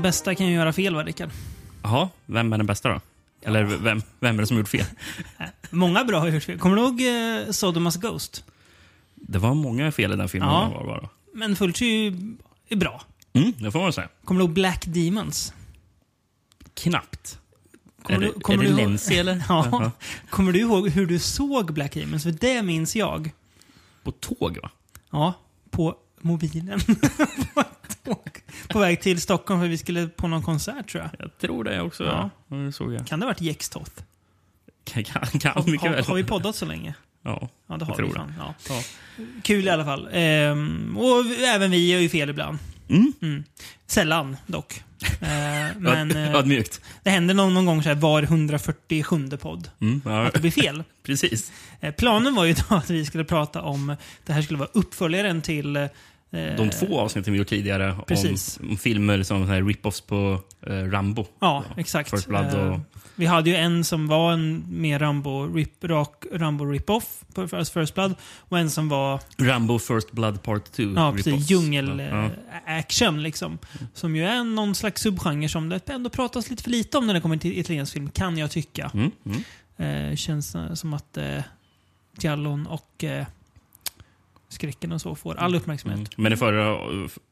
Den bästa kan ju göra fel va, Rickard? Jaha, vem är den bästa då? Eller vem, vem är det som gjort fel? Många bra har gjort fel. Kommer du ihåg eh, Sodomas Ghost? Det var många fel i den filmen. Ja. Var bara. Men Fulci är ju är bra. Mm, det får man säga. Kommer du ihåg Black Demons? Knappt. Kommer är du- det, kommer är det du Lenzi eller? Ja. Kommer du ihåg hur du såg Black Demons? För det minns jag. På tåg va? Ja, på mobilen. på, ett tåg. på väg till Stockholm för vi skulle på någon konsert tror jag. Jag tror det också. Ja. Ja. Det såg jag. Kan det ha varit Jextoth? Kan, kan, kan Har, mycket väl. har vi poddat så länge? Ja, Ja, det har jag tror vi det. Ja. Ja. Kul i alla fall. Ehm, och även vi gör ju fel ibland. Mm. Sällan dock. Eh, men Öd- eh, Ödmjukt. det händer någon, någon gång så här var 147 podd Mm, ja, att det blir fel. precis. Eh, planen var ju då att vi skulle prata om, det här skulle vara uppföljaren till eh, De två avsnitten vi gjort tidigare Precis. om, om filmer som så här rip-offs på eh, Rambo. Ja, exakt. First Blood och- Eh, vi hade ju en som var en mer Rambo rip, rak Rambo rip-off på First Blood och en som var Rambo First Blood Part 2. ja, precis, djungel-action. Ja. liksom. Som ju är någon slags subgenre som det ändå pratas lite för lite om när det kommer till italiensk film, kan jag tycka. Mm, mm. Eh, känns eh, som att eh, Giallon och eh, skräcken och så får all uppmärksamhet. Mm. Men i, förra,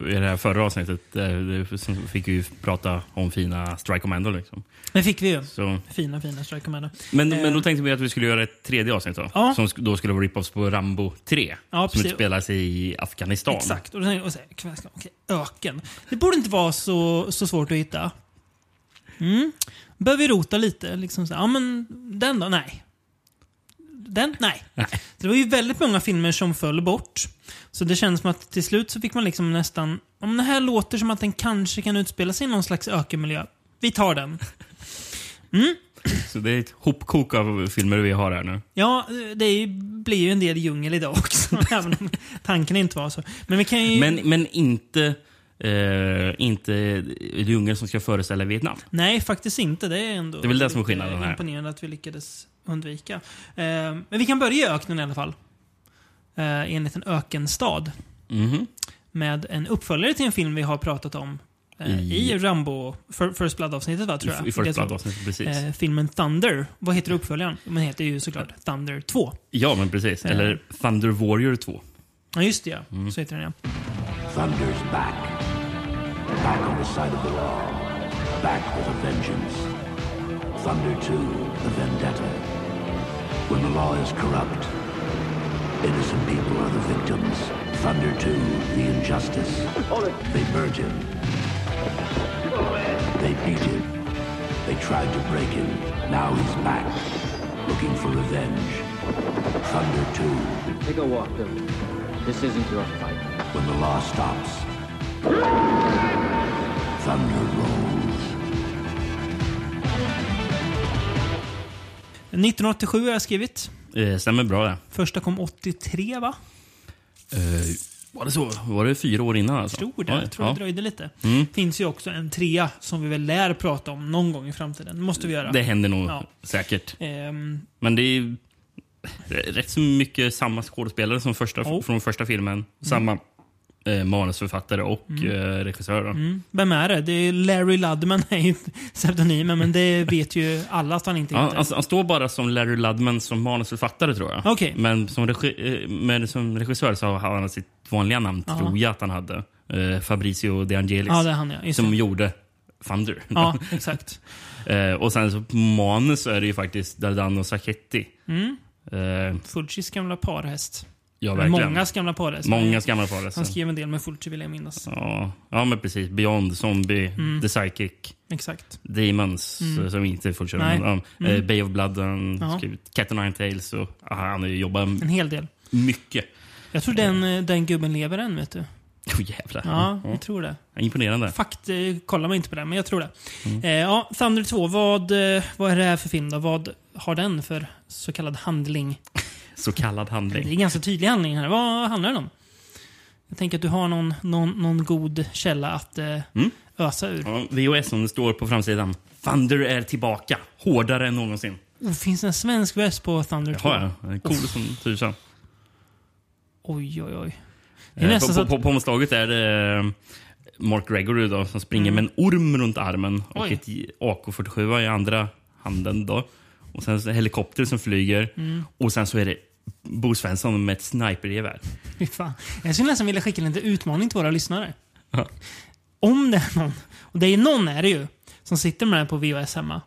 i det här förra avsnittet eh, fick vi ju prata om fina Strike Commando. Liksom. Det fick vi ju. Så, Fina, fina Strike Commando. men, Eh. men då tänkte vi att vi skulle göra ett tredje avsnitt då. Ja. Som då skulle vara rip-offs på Rambo 3. Ja, som utspelar sig i Afghanistan. Exakt. Och, då- så, här, okej, öken. Det borde inte vara så, så svårt att hitta. Mm. Behöver vi rota lite. Liksom så, ja, men den då? Nej. Den? Nej. Nej. Det var ju väldigt många filmer som föll bort. Så det känns som att till slut så fick man liksom nästan... Om det här låter som att den kanske kan utspela sig i någon slags ökenmiljö. Vi tar den. Så det är ett hopkok av filmer vi har här nu. Ja, det är blir ju en del djungel idag också. även om tanken inte var så. Men vi kan ju... Men, men inte, eh, inte djungeln som ska föreställa Vietnam. Nej, faktiskt inte. Det är ändå Det är väl det som är skillnaden här. imponerande att vi lyckades undvika. Eh, men vi kan börja i öknen i alla fall. Eh, I en liten ökenstad. Mhm. Med en uppföljare till en film vi har pratat om eh, I- i Rambo Fir- First Blood-avsnittet va, tror jag. I, i First Blood-avsnittet, precis. Eh, filmen Thunder. Vad heter uppföljaren? Den heter ju såklart Thunder 2. Ja, men precis. Eh. Eller Thunder Warrior 2. Ja, just det ja. Mm. Så heter den ja. Thunder's back. Back on the side of the law. Back with a vengeance. Thunder 2, the vendetta. When the law is corrupt, innocent people are the victims. Thunder 2, the injustice. They burned him. They beat him. They tried to break him. Now he's back, looking for revenge. Thunder 2, Take a walk, Bill. This isn't your fight. when the law stops. Thunder rolls. 1987 har jag skrivit. Eh, stämmer bra det. Första kom 83 va? Eh, var det så? Var det fyra år innan alltså? tror det. Oj, Jag tror ja. det dröjde lite. Mm. finns ju också en trea som vi väl lär prata om någon gång i framtiden. Det måste vi göra. Det händer nog Ja. säkert. Ehm, Men det är rätt så mycket samma skådespelare som första, Oh. från första filmen. Samma eh, manusförfattare och eh, regissör. Då. mm. Vem är det? Det är Larry Ludman är ju pseudonymen, men det vet ju alla att han inte Ja, heter. han, han står bara som Larry Ludman som manusförfattare tror jag. Okej. Men, som regi, eh, men som regissör så har han sitt vanliga namn, Ja. tror jag att han hade. Eh, Fabricio De Angelis. Ja, han ja. Som gjorde Thunder. Ja, exakt. Eh, och sen så på manus är det ju faktiskt Dardano Sacchetti. Mm. Eh, Fulcis gamla parhäst. Ja, verkligen. Mångas gamla parhäst. Mångas gamla parhäst. Han skrev en del med Fulci vill jag minnas. Ja, ja, men precis. Beyond, Zombie, Mm. The Psychic, Exakt. Demons, Mm. som inte är ja, Mm. eh, Bay of Blood, han skrivit Cat and Nine Tails. Och, aha, han har ju jobbat En hel del. mycket. Jag tror den, eh, den gubben lever än, vet du. Oh, jävlar. Ja, Ja. jag tror det. Imponerande. Fakt, eh, kollar man inte på det, men jag tror det. Mm. Eh, ja, Thunder 2, vad, eh, vad är det här för film då? Vad har den för så kallad handling? Så kallad Det är handling. ganska tydlig handling här. Vad handlar den om? Jag tänker att du har någon, någon, någon god källa att eh, Mm. ösa ur. Ja, VHS som det står på framsidan. Thunder är tillbaka. Hårdare än någonsin. Oh, finns det en svensk väst på Thunder 2? Jaha, ja. Cool som tusan. Oj, oj, oj. Det är Eh, på, omslaget är det Mark Gregory då, som springer med en orm runt armen och Oj. ett AK47 i andra handen. Då. Och sen så helikopter som flyger. Och sen så är det Bo Svensson med ett snipergevär. Jag skulle nästan vilja skicka en liten utmaning till våra lyssnare. Ja. Om det är någon, och det är någon är det ju, som sitter med den på VHS hemma.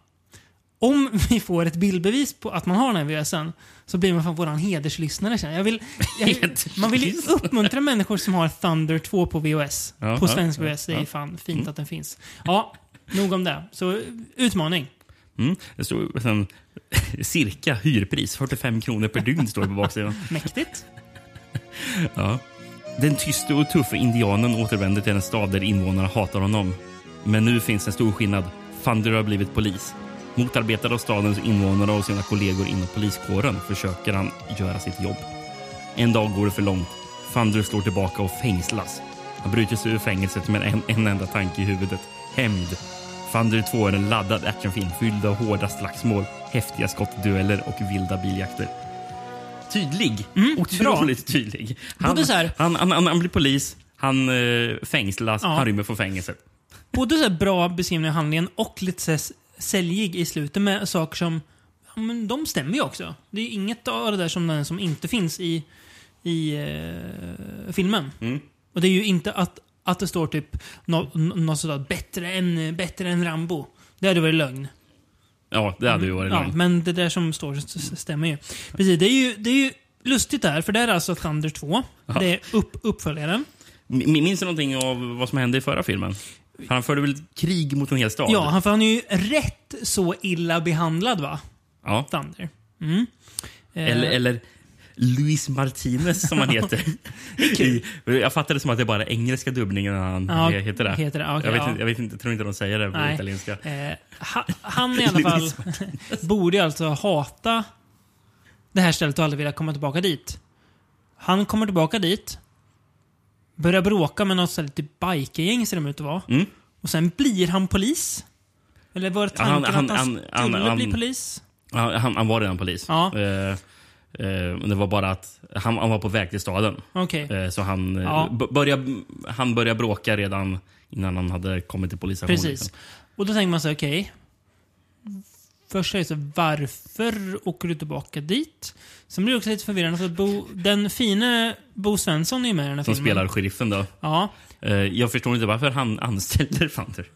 Om vi får ett bildbevis på att man har den här VHSen så blir man fan våran hederslyssnare. känner Jag Jag vill, jag, man vill ju uppmuntra människor som har Thunder 2 på VHS. Ja, på svensk ja, VHS. Det är fan fint att den finns. Ja, nog om det. Så utmaning. Mm. Det står sen, cirka hyrpris, 45 kronor per dygn står det på baksidan. Mäktigt. Ja. Den tyste och tuffe indianen återvänder till en stad där invånarna hatar honom. Men nu finns en stor skillnad. Thunder har blivit polis. Motarbetad av stadens invånare och sina kollegor inom poliskåren försöker han göra sitt jobb. En dag går det för långt. Thunder slår tillbaka och fängslas. Han bryter sig ur fängelset med en, en enda tanke i huvudet. Hämnd. Thunder 2 är en laddad actionfilm fylld av hårda slagsmål, häftiga skottdueller och vilda biljakter. Tydlig. Otroligt tydlig. Han, han, han, han, blir polis, han eh, fängslas, Ja. han rymmer från fängelset. Både så bra beskrivning av handlingen och lite så säljig i slutet med saker som ja, men de stämmer ju också. Det är inget av det där som, som inte finns i, i eh, filmen. Mm. Och det är ju inte att, att det står typ något nå, sådär bättre än, bättre än Rambo. Det hade varit lögn. Ja, det hade ju varit Ja, långt. men det där som står stämmer ju. Precis, det är ju, det är ju lustigt där, för det är alltså Thunder 2. Det är upp, uppföljaren. Minns du någonting av vad som hände i förra filmen? Han förde väl krig mot en hel stad? Ja, han, för han är ju rätt så illa behandlad va? Ja. Thunder. Mm. Eh, Eller, eller Luis Martinez som han heter. I, jag det som att det är bara engelska dubbningen han Ja, heter det. heter det. Okej, jag, vet ja. jag vet inte, tror inte de säger det på Nej. italienska. Eh, ha, han i alla fall borde alltså hata det här stället och aldrig vilja komma tillbaka dit. Han kommer tillbaka dit, börjar bråka med något sånt typ bikergäng ser de ut att vara. Mm. Och sen blir han polis. Eller var Ja, han- tanken han- att han, han- skulle bli polis? Han var redan polis. Ja. Eh, eh, det var bara att han, han var på väg till staden. Okej. Eh, så han, eh, Ja. började, han började bråka redan innan han hade kommit till polisstationen. Precis. liksom. Och då tänker man sig, okej. Först är det så, varför åker du tillbaka dit? Sen blir det också lite förvirrande för Bo, den fine Bo Svensson är med i den här Som filmen. spelar sheriffen då. Ja. Eh, jag förstår inte varför han anställer Thunder.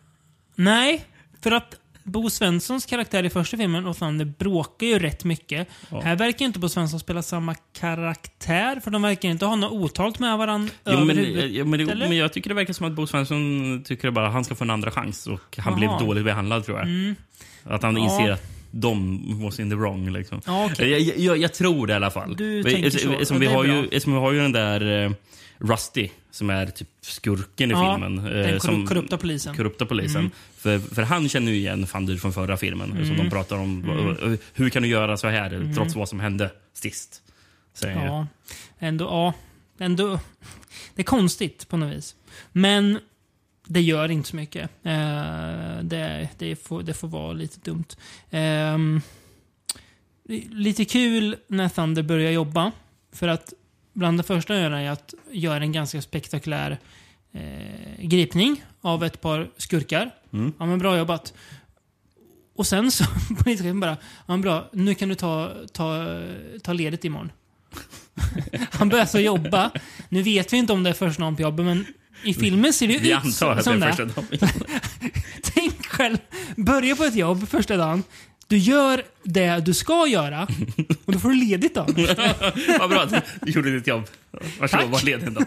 Nej, för att Bo Svenssons karaktär i första filmen och Thunder bråkar ju rätt mycket. Ja. Här verkar inte Bo Svensson spela samma karaktär, för de verkar inte ha något otalt med varandra Jo, men, överhuvudtaget. ja, men, det, men jag tycker det verkar som att Bo Svensson tycker bara att han ska få en andra chans och han Jaha. blev dåligt behandlad tror jag. Att han Ja. inser att de was in the wrong. Liksom. Ja, okej. jag, jag- jag, tror det i alla fall. Du Men tänker eftersom- så. Eftersom Ja, vi, har ju, eftersom vi har ju den där eh, Rusty som är typ skurken i Ja, filmen. eh, den korru- som- korrupta polisen. Mm. korrupta polisen. För, för han känner ju igen Fandur från förra filmen. Så Mm. de pratar om vad- hur kan du göra så här trots vad som hände sist. Säger. Ja, ändå, ja. Ändå. Det är konstigt på något vis. Men det gör inte så mycket. Eh, det, det, får, det får vara lite dumt. Ehm, lite kul när Thunder börjar jobba. För att bland det första han gör är att göra en ganska spektakulär eh, gripning av ett par skurkar. Mm. Ja, men bra jobbat. Och sen så, polischefen bara, ja men bra, nu kan du ta, ta, ta ledigt imorgon. Han börjar så jobba. Nu vet vi inte om det är första dagen på jobbet, men i filmen ser det Vi ut antar att det som det. första dagen. Tänk själv, börja på ett jobb första dagen. Du gör det du ska göra och då får du ledigt då. Vad bra att du gjorde ditt jobb. Varsågod, Tack. var ledig en dag.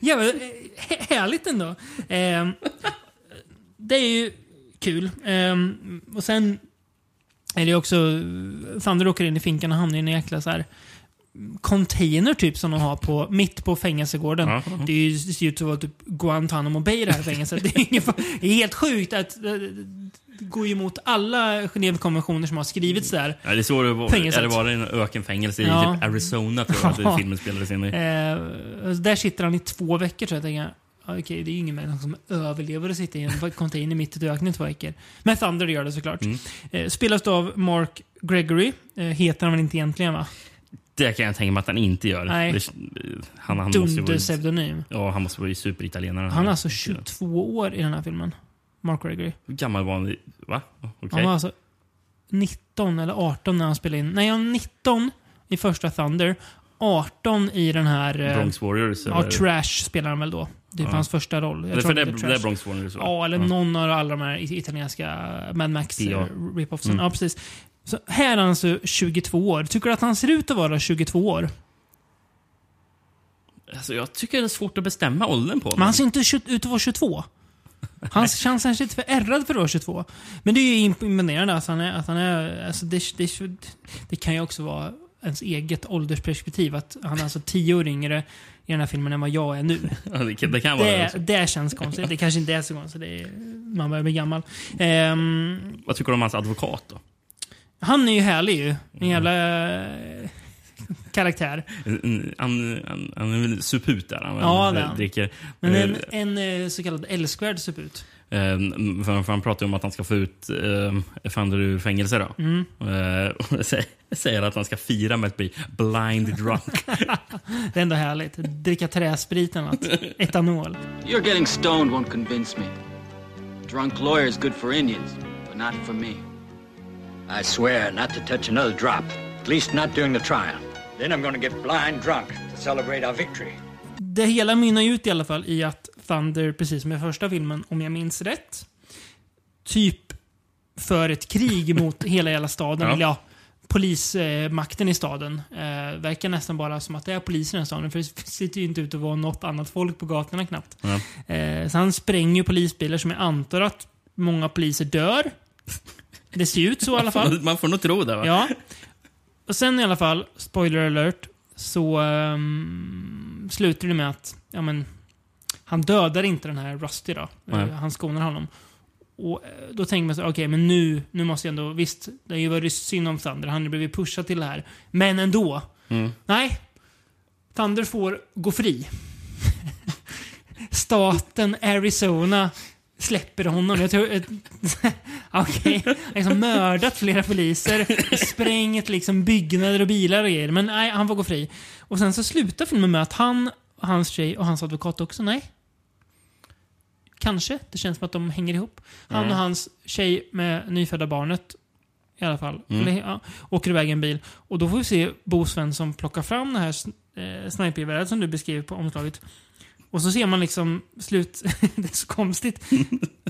Jävlar, eh, hä- härligt ändå. Ehm, det är ju kul. Ehm, och sen är det också... Thunder åker in i finkan och hamnar i en jäkla så här container typ som de har på, mitt på fängelsegården. Ja. Det, är ju, det ser ut som att typ Guantanamo Bay det här fängelset. Det är, ingen, fa- det är helt sjukt att eh, det går ju emot alla Genèvekonventioner som har skrivits där. Ja, det så det var. Fängelset. Är det var en ökenfängelse i Ja. typ Arizona tror jag att Ja. filmen spelades in i. Eh, där sitter han i två veckor så jag tänker okej, det är ju ingen människa som överlever att sitta i en container mitt i öknen i två veckor. Men Thunder gör det såklart. Mm. Eh, spelas av Mark Gregory. Eh, heter han väl inte egentligen va? Det kan jag tänka mig att han inte gör. Nej. Det, han, han, måste ju vara, Dunder-pseudonym. ja, han måste vara ju superitalienare. Han är alltså 22 år i den här filmen. Mark Gregory. Hur gammal var han? Va? Okej. Han var alltså 19 eller 18 när han spelade in. Nej, han var 19 i första Thunder. 18 i den här... eh, Bronx Warriors? Ja, eller? Trash spelar han väl då. Det är Ja. hans första roll. Jag Det, för det, heter det är. Bronx Warriors? Ja, eller någon av alla de här it- italienska Mad Max Ja. ja. Mm. Ja, precis. Så här är han alltså 22 år. Tycker du att han ser ut att vara 22 år? Alltså, jag tycker det är svårt att bestämma åldern på Men honom. han ser inte ut att vara 22. Han känns kanske lite för ärrad för att vara 22. Men det är ju imponerande att han är... Att han är alltså det, det, det kan ju också vara ens eget åldersperspektiv. Att han är alltså 10 år yngre i den här filmen än vad jag är nu. Ja, det, kan, det kan vara det. Det, känns konstigt. Det kanske inte är så konstigt. Det är, man börjar bli gammal. Ehm, Vad tycker du om hans advokat då? Han är ju härlig ju. En jävla eh, karaktär. Han, han, han är väl suput där. Han Ja, han. dricker. Men Eh, en, en eh, så kallad älskvärd suput. Eh, för, för han pratar ju om att han ska få ut eh, Fander ur fängelse. Då. Mm. Och säger- att han ska fira med att bli blind drunk. Det är ändå härligt. Dricka träsprit eller något. Etanol. You're getting stoned won't convince me. Drunk lawyer's good for Indians, but not for me. I swear not to touch another drop, at least not during the trial. Then I'm to get blind drunk to celebrate our victory. Det hela mynnar ut i alla fall i att Thunder, precis som i första filmen, om jag minns rätt, typ för ett krig mot hela jävla staden. Ja. Eller ja, polismakten i staden. Eh, verkar nästan bara som att det är polisen i staden. För det sitter ju inte ut att vara något annat folk på gatorna knappt. Ja. Eh, så han spränger ju polisbilar som jag antar att många poliser dör. Det ser ut så i alla fall. Man får nog tro det. Va? Ja. Och sen i alla fall, spoiler alert, så um, slutar det med att ja, men, han dödar inte den här Rusty då. Nej. Eh, Han skonar honom. Och eh, då tänker man så okej, men nu, nu måste jag ändå, visst, det har ju varit synd om Thunder, han har blivit pushad till det här. Men ändå. Mm. Nej. Thunder får gå fri. Staten Arizona släpper honom. Jag tror... Okej. Han har liksom mördat flera poliser, sprängt liksom byggnader och bilar och grejer. Men nej, han får gå fri. Och sen så slutar filmen med att han, hans tjej och hans advokat också, nej. Kanske. Det känns som att de hänger ihop. Han och hans tjej med nyfödda barnet i alla fall. Mm. Eller, ja, åker iväg en bil. Och då får vi se Bo Svensson plocka fram det här eh, snipergeväret som du beskriver på omslaget. Och så ser man liksom slut... det är så konstigt.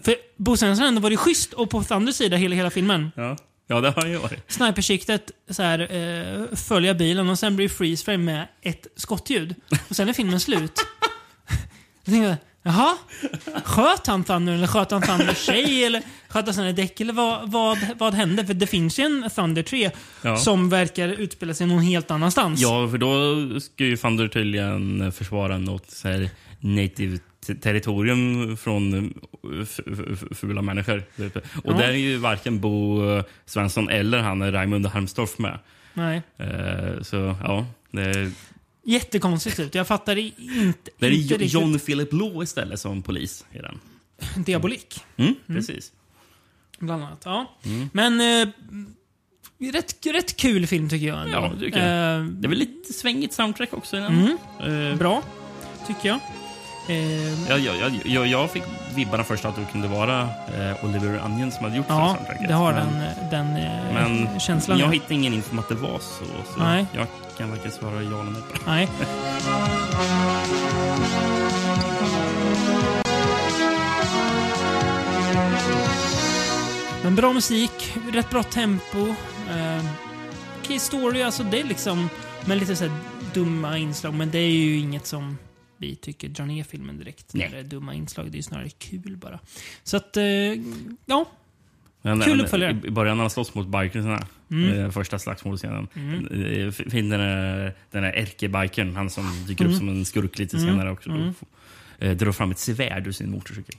För Bo Svensson har ändå varit schysst och på Thunders sida hela, hela filmen. Ja. ja, det har han ju varit. Snipersiktet så här, eh, följa bilen och sen blir freeze frame med ett skottljud. Och sen är filmen slut. Jag Jaha? Sköt han Thunder eller sköt han Thunders tjej eller sköt han sina däck eller vad, vad, vad hände? För det finns ju en Thunder 3 Ja. som verkar utspela sig någon helt annanstans. Ja, för då ska ju Fander tydligen försvara något så här native territorium från eh, fula människor. typ. Och Ja. där är ju varken Bo eh, Svensson eller han Raimund Harmstorff med. Nej. Eh, Så ja, det är, Jättekonstigt ut. Jag fattar inte, det är inte riktigt. John Philip Law istället som polis i den. Diabolik. Mm, Precis. Bland annat. Ja. Mm. Men eh, rätt, rätt kul film tycker jag. ändå. Ja, det tycker jag. Eh, Det är väl lite svängigt soundtrack också i den. Mm. Eh, Bra, tycker jag. Eh, Ja, ja, ja, jag, jag fick vibbarna först att det kunde vara eh, Oliver Onion som hade gjort ja, soundtracket. det har men, den, den eh, Men känslan. jag ja. hittade ingen info om att det var så. så Nej. Jag kan varken svara ja eller nej på det. Nej. Men bra musik, rätt bra tempo. Eh, story, alltså det är liksom med lite så här dumma inslag. Men det är ju inget som vi tycker drar ner filmen direkt. Nej. När det är dumma inslag. Det är ju snarare kul bara. Så att, eh, ja. Men, Kul uppföljare. I, början när han slåss mot bikersarna, Mm. eh, första slagsmålscenen, mm. finns den där, den där ärkebikern, han som dyker upp som en skurk lite Mm. senare också, mm. drar fram ett svärd ur sin motorcykel.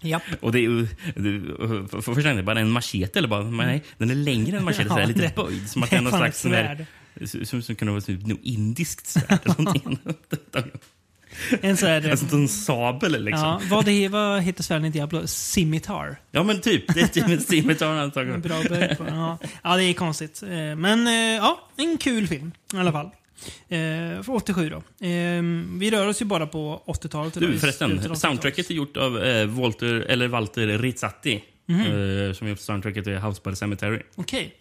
Japp. Och det är ju... det- För för gången, bara en machete eller bara... Men nej, den är längre än machete, så Ja, är lite det- böjd. Som att det det är någon slags... svärd. Som, som kunde vara typ något indiskt svärd eller någonting. En sån här... Alltså en sabel liksom. Ja, vad, det, vad heter svärden i Diablo? Scimitar. Ja, men typ. Det är typ en Scimitar antagligen. Bra böj på. Ja. ja, det är konstigt. Eh, Men eh, ja, en kul film i alla fall. Eh, För 87 då. Eh, Vi rör oss ju bara på 80-talet. eller Du förresten, 80-talet. soundtracket är gjort av eh, Walter, eller Walter Rizzati. Mhm. Eh, som gjort soundtracket till House by the Cemetery. Okej,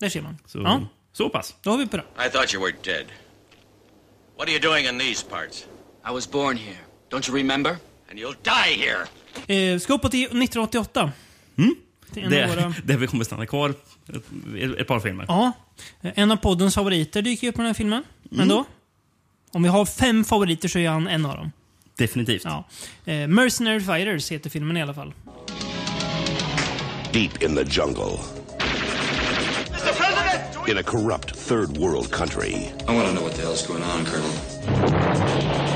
där ser man. Så, Ja, så pass. då har vi det. I thought you were dead. What are you doing in these parts? I was born here. Don't you remember? And you'll die here. Eh, Ska upp till 1988. Till en Det våra... är där vi kommer stanna kvar ett, ett par filmer. Ja, en av poddens favoriter dyker upp på den här filmen. Men Mm. då? Om vi har fem favoriter så är han en av dem. Definitivt. Ja. Eh, Mercenary Fighters heter filmen i alla fall. Deep in the jungle. In a corrupt third world country. I want to know what the hell's going on, Colonel.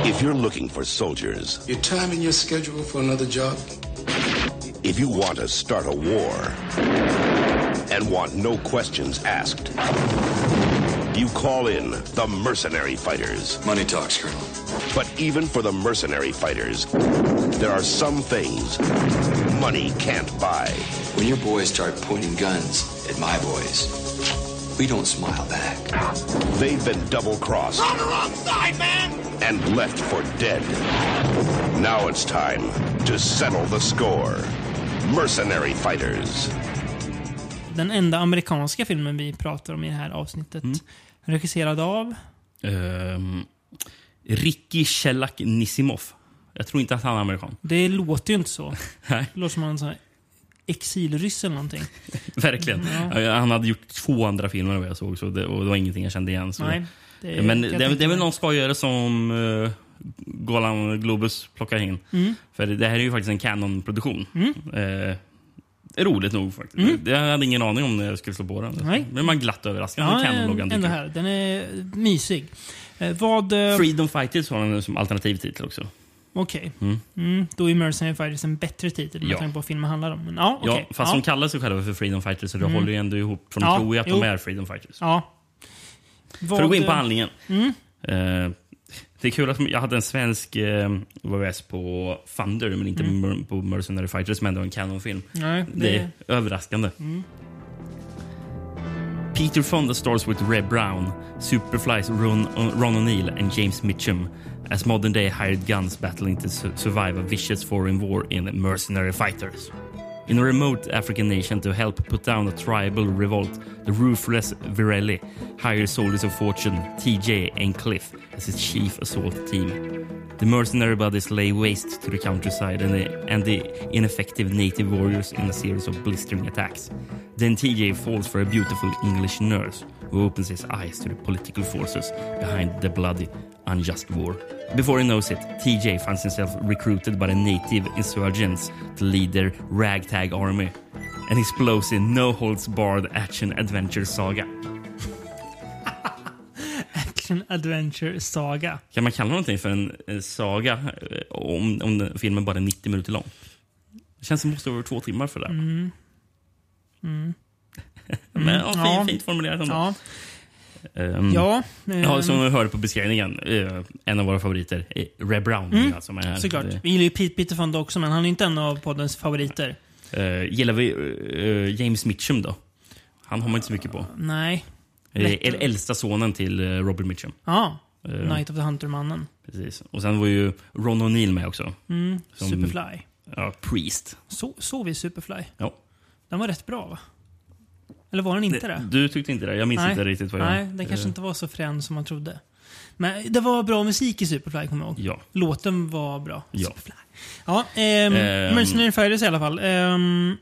If you're looking for soldiers, You timing your schedule for another job? if you want to start a war, and want no questions asked, you call in the mercenary fighters. Money talks, Colonel. But even for the mercenary fighters, there are some things money can't buy. When your boys start pointing guns at my boys, we don't smile back. They've been double crossed. On the wrong side, man! And left for dead. Now it's time to settle the score. Mercenary Fighters. Den enda amerikanska filmen vi pratar om i det här avsnittet. Mm. Regisserad av? Um, Ricky Shellac Nisimov. Jag tror inte att han är amerikan. Det låter ju inte så. Nej. Det låter som en sån här exilryss eller någonting. Verkligen. Ja. Han hade gjort två andra filmer vad jag såg så det, och det var ingenting jag kände igen. Så. Nej, det Men det, det, är väl någon skojare som uh, Golan Globus plockar in. Mm. För det här är ju faktiskt en Canon-produktion. Mm. Eh, roligt nog faktiskt. Mm. Jag hade ingen aning om när jag skulle slå på den. Nej. Men man glatt överraskad Ja, Canon-loggan dyker här. Den är mysig. Eh, vad... eh, Freedom Fighters har den som alternativ titel också. Okej. Mm. Mm, då är Mercenary Fighters en bättre titel med Ja. tanke på vad filmen handlar om. Men, ja, okej. Ja, fast ja. de kallar sig själva för Freedom Fighters så det Mm. håller ju ändå ihop. För de Ja, tror ju att jo. de är Freedom Fighters. Ja. För att gå in på Vad- handlingen. Mm. Eh, det är kul att jag hade en svensk eh, VHS på Thunder, men inte Mm. på Mercenary Fighters, som ändå en Canon-film. Det... det- är överraskande. Mm. Peter Fonda stars with Red Brown, Superflies Ron, Ron O'Neill and James Mitchum as modern-day hired guns battling to su- survive a vicious foreign war in Mercenary Fighters. In a remote African nation to help put down a tribal revolt, the ruthless Virelli hires soldiers of fortune, TJ and Cliff, as his chief assault team. The mercenary buddies lay waste to the countryside and the, and the ineffective native warriors in a series of blistering attacks. Then TJ falls for a beautiful English nurse who opens his eyes to the political forces behind the bloody, unjust war. Before he knows it, TJ finds himself recruited by the native insurgents to lead their ragtag army. An explosive, no holds barred action adventure saga. Action Adventure Saga. Kan man kalla någonting för en eh, saga eh, om, om den- filmen bara är 90 minuter lång? Det känns som det måste vara över två timmar för det. Mm. Mm. Men ja, fint, ja. fint formulerat ändå. Ja. Ehm, Ja, ja, ehm. som vi hörde på beskrivningen, eh, en av våra favoriter, eh, Red Brown. Mm, är här. Såklart. Det- Vi gillar ju Pete Peter Fonda också, men han är inte en av poddens favoriter. Eh, gillar vi James Mitchum då? Han har man inte så mycket på. Nej. Eh, el- äldsta sonen till eh, Robert Mitchum. Ja. Eh, Night of the Hunter-mannen. Precis. Och sen var ju Ron O'Neill med också. Mm, Som- Superfly. Ja, Priest. Så, såg vi Superfly? Ja. Den var rätt bra, va? Eller var den inte det? Du tyckte inte det? Jag minns Nej. inte riktigt vad jag... Nej, den kanske inte var så frän som man trodde. Men det var bra musik i Superfly, kommer jag ihåg. Ja. Låten var bra. Ja. Superfly. Ja, ehm, Ehm. Mercenary Fighters i alla fall. Ehm,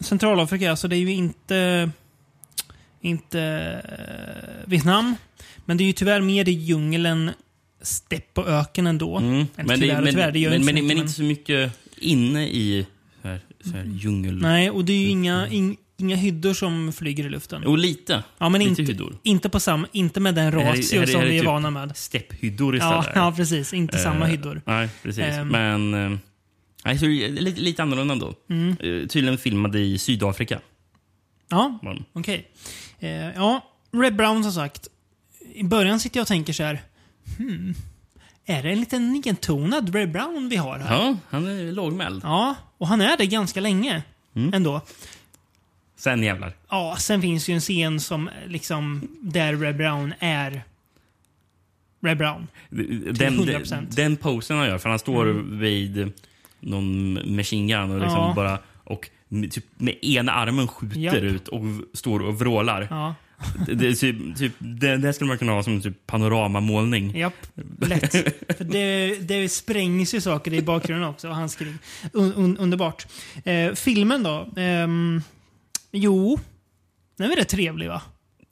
Centralafrika, så det är ju inte... Inte eh, Vietnam. Men det är ju tyvärr mer i djungeln, stepp och öken ändå. Mm. Men, tyvärr tyvärr, det inte så men, mycket, men inte så mycket inne i så här, så här djungel... Nej, och det är ju inga, in, inga hyddor som flyger i luften. Jo, lite. Ja, men lite inte, hyddor. inte, på samma, inte med den ratio som vi är typ vana med. Stepphyddor Ja, istället. ja, precis. Inte samma Eh, hyddor. Nej, precis. Ehm. Men... Nej, så är det lite, lite annorlunda ändå. Mm. Tydligen filmad i Sydafrika. Ja, var den. Eh, ja, Red Brown som sagt. I början sitter jag och tänker så här. Hmm, är det en liten nedtonad Red Brown vi har här. Ja, han är lågmäld. Ja, och han är det ganska länge ändå. Sen jävlar. Ja, sen finns ju en scen som liksom där Red Brown är Red Brown. Den, 100%. den posen han gör, för han står vid någon machine gun och, liksom Ja. bara, och med, typ, med ena armen skjuter Japp. ut och står och vrålar. Ja, Det, det, typ, typ, det, det skulle man kunna ha som typ panoramamålning. japp. Lätt. För det, det sprängs ju saker i bakgrunden också. Och. Un, un, underbart. Eh, filmen då? Ehm, jo, den är väl rätt trevlig va?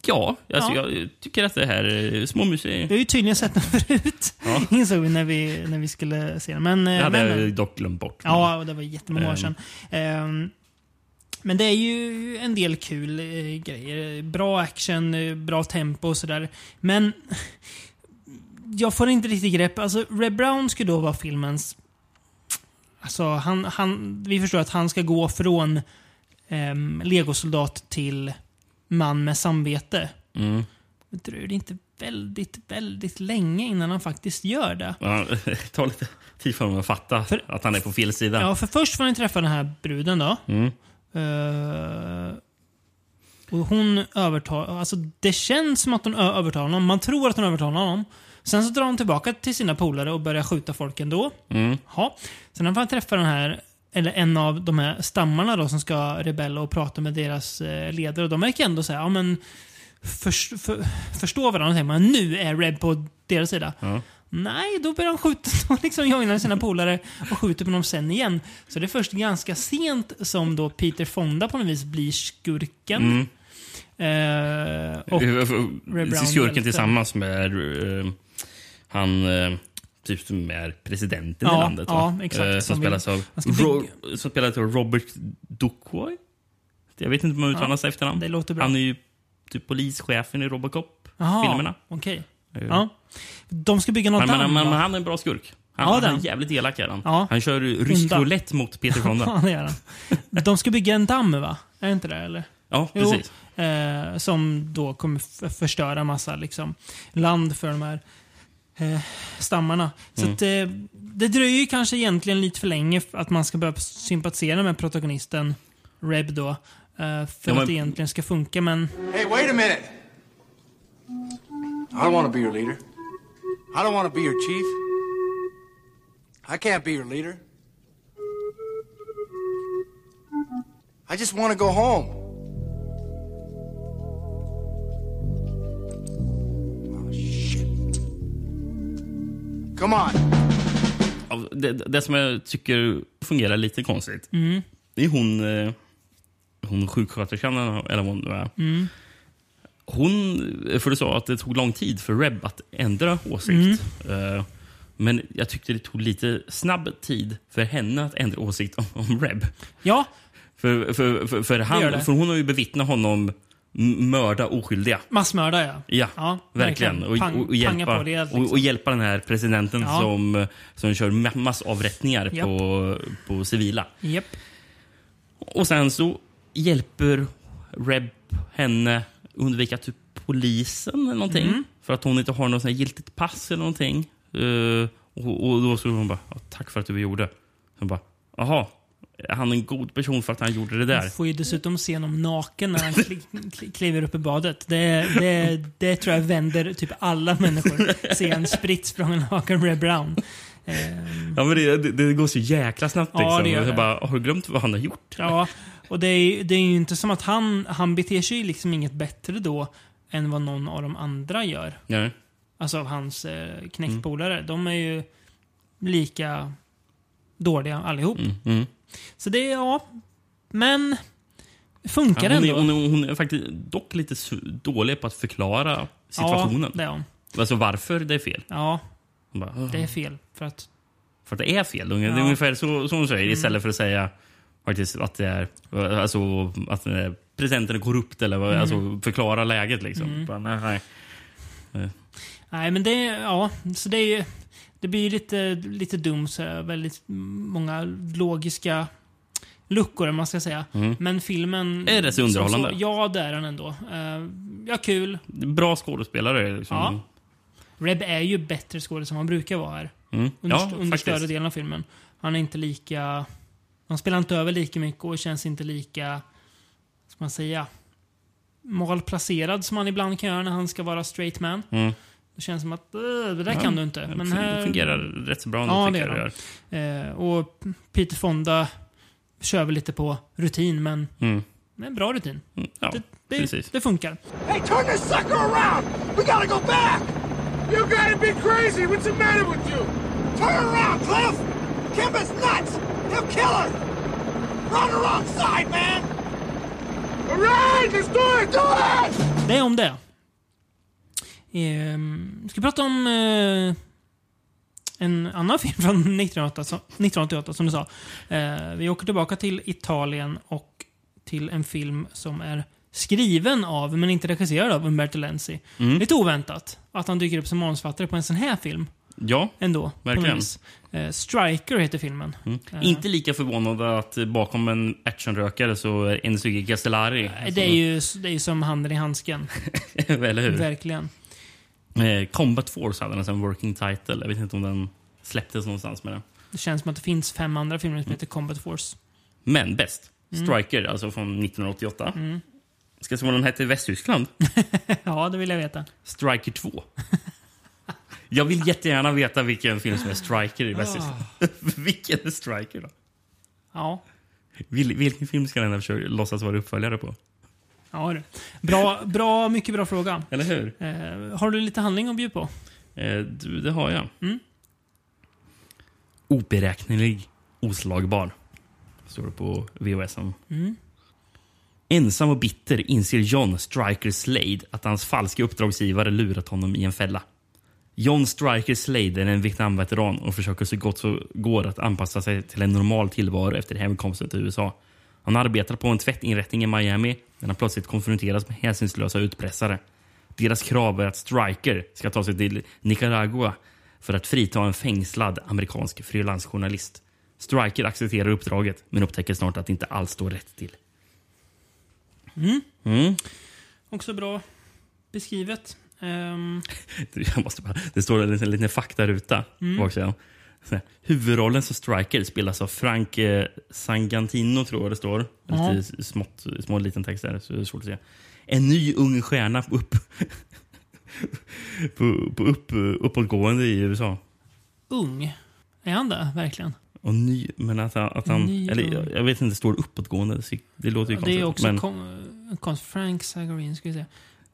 Ja, alltså, Ja. jag tycker att det här är små Vi har ju tydligen sett den förut. Ja. Insåg vi när vi, när vi skulle se den. Men, eh, Det hade men, jag dock glömt bort. Ja, det var jättemånga år Ehm. sedan. Ehm, men det är ju en del kul eh, grejer. Bra action, eh, bra tempo och sådär. Men jag får inte riktigt grepp. Alltså, Red Brown ska då vara filmens... Alltså, han, han, vi förstår att han ska gå från um, legosoldat till man med samvete. Mm. Det dröjer inte väldigt, väldigt länge innan han faktiskt gör det. Ja, det tar lite tid för honom att fatta För- att han är på fel sida. Ja, för först får han träffa den här bruden då. Mm. Eh, och hon övertar... Alltså det känns som att hon övertalar honom. Man tror att hon övertalar honom. Sen så drar hon tillbaka till sina polare och börjar skjuta folk ändå. Mm. Ja. Sen när han träffar den här, eller en av de här stammarna då som ska rebella och prata med deras eh, ledare. Och de verkar ändå säga, ja men förs- för, förstå varandra. Tänker man, nu är Reb på deras sida. Ja. Nej, då börjar han skjuta. Då liksom joinar sina polare och skjuter på dem sen igen. Så det är först ganska sent som då Peter Fonda på något vis blir skurken. Mm. Eh, och Brown Skurken hjälpte. tillsammans med eh, han eh, typ som är presidenten i Ja, landet. ja, va? exakt. Eh, Som som, spelas av, Ro, som spelas av Robert Duquoy. Jag vet inte om man uttalar Ja, sig efternamn. det låter bra. Han är ju typ polischefen i Robocop-filmerna. Eh, Ja. De ska bygga något Men, damm, men, men han är en bra skurk. Han, Ja, han är jävligt elak är han. Ja. Han kör rysk roulette mot Peter Ja, Fonda. han. De ska bygga en damm, va? Är det inte det? Eller? ja, Jo, precis. eh, som då kommer förstöra massa liksom, land för de här eh, stammarna. Så Mm. att, eh, det dröjer kanske egentligen lite för länge att man ska börja sympatisera med protagonisten Reb då. Eh, för Ja, att men- det egentligen ska funka, men... Hey, wait a minute. I don't want to be your leader. I don't want to be your chief. I can't be your leader. I just want to go home. Oh, shit. Come on. Det, det som jag tycker fungerar lite konstigt, Mm. det är hon, eh, hon sjuksköterskan, eller vad hon nu är. Mm. Hon, för du sa att det tog lång tid för Reb att ändra åsikt. Mm. Eh, Men jag tyckte det tog lite snabb tid för henne att ändra åsikt om, om Reb. Ja, För, för, för, för, han, det. för hon har ju bevittnat honom mörda oskyldiga. massmördare ja. Ja, Ja, verkligen. Och, Pang- och, och, hjälpa, det, liksom. och, och hjälpa den här presidenten Ja. som, som kör ma- massavrättningar Japp. på, på civila. Japp. Och sen så hjälper Reb henne undvika typ polisen eller någonting. Mm. För att hon inte har något giltigt pass eller någonting. Eh, och, och då så hon bara, "Ja, tack för att du gjorde. Hon bara, jaha, är han en god person för att han gjorde det där? Man får ju dessutom se honom naken när han kli, kli, kliver upp i badet. Det, det, det tror jag vänder typ alla människor. Se en spritt sprången naken Red Brown. Ehm, Ja, men det, det, det går så jäkla snabbt. Ja, liksom. det gör det. bara, har du glömt vad han har gjort? ja, och det är, det är ju inte som att han, han beter sig liksom inget bättre då än vad någon av de andra gör. Ja. Alltså av hans eh, knäckpolare. De är ju lika dåliga allihop. Mm, mm. Så det är, ja. Men funkar Ja, hon, är, ändå. hon, är, hon är faktiskt dock lite dålig på att förklara situationen. Ja, det är hon. Alltså varför det är fel. Ja, Hon bara, det är fel. För att För att det är fel. Det är Ja. ungefär så, så hon säger Mm. istället för att säga faktiskt att det är alltså, att eh, presidenten är korrupt eller Mm. alltså, förklara läget. Liksom. Mm. Bara, nej, nej. Nej, men det, ja, så det är Det blir lite, lite dumt, väldigt många logiska luckor, man ska säga. Mm. Men filmen... Är det så underhållande? Så, ja, det är den ändå. Uh, ja, kul. Bra skådespelare. Liksom. Ja. Reb är ju bättre skådespelare än han brukar vara här. Mm. Under, Ja, under större delen av filmen. Han är inte lika... Han spelar inte över lika mycket och känns inte lika... Ska man säga? Malplacerad som han ibland kan göra när han ska vara straight man. Mm. Det känns som att "Äh, det där Ja, kan du inte. Men här, Det fungerar rätt så bra Ja, det gör det. Eh, och Peter Fonda kör väl lite på rutin, men Mm. det är en bra rutin. Ja, det, det, precis. det funkar. Hey, turn this sucker around! We gotta go back! You gotta be crazy! What's the matter with you? Turn around, Cliff! Kimba's nuts! He'll kill her! Run on wrong side, man! Alright, let's do it! Do it! Det är om det. Ehm, ska vi prata om eh, en annan film från 1988, som- 1988 som du sa. Eh, vi åker tillbaka till Italien och till en film som är skriven av, men inte regisserad av, Umberto Lenzi. Mm. Lite oväntat att han dyker upp som manusförfattare på en sån här film. Ja, Ändå. verkligen. Eh, Striker heter filmen. Mm. Eh, Inte lika förvånad att bakom en actionrökare så är Enzugi Castellari. Det är ju det är ju som handen i handsken. Eller hur? Verkligen. Eh, Combat Force hade en working title. Jag vet inte om den släpptes någonstans med den. Det känns som att det finns fem andra filmer som heter Combat Force. Men bäst. Mm. Striker, alltså från 1988. Ska jag se vad den hette i Västtyskland? ja, det vill jag veta. Striker 2. Jag vill jättegärna veta vilken film som är Striker i Västtyskland. vilken är Striker då? Ja. Vil, vilken film ska den här försöka låtsas vara uppföljare på? Ja, du. Bra, bra, mycket bra fråga. Eller hur? Eh, har du lite handling att bjuda på? Eh, du, det har jag. Mm. Oberäknelig, oslagbar. Står det på VHSen. Mm. Ensam och bitter inser John Striker Slade att hans falska uppdragsgivare lurat honom i en fälla. John Striker Slade är en Vietnamveteran och försöker så gott det går att anpassa sig till en normal tillvaro efter hemkomsten till USA. Han arbetar på en tvättinrättning i Miami när han plötsligt konfronteras med hänsynslösa utpressare. Deras krav är att Striker ska ta sig till Nicaragua för att frita en fängslad amerikansk frilansjournalist. Striker accepterar uppdraget men upptäcker snart att det inte alls står rätt till. Mm. Mm. Också bra beskrivet. Ehm, Jag måste bara, det står en liten, liten faktaruta Mm. baksidan. Huvudrollen som Striker spelas av Frank eh, Sangantino, tror jag det står. Ja. Lite smått, små liten text där, så det är svårt att se. En ny ung stjärna på, upp, på, på upp, uppåtgående i USA. ung. Är han det, verkligen? Och ny, men att, han- att han... Ny eller, jag, jag vet inte, står uppåtgående. Det låter ju Ja, konstigt. det är också men, konst. Frank Sagarin, ska vi se.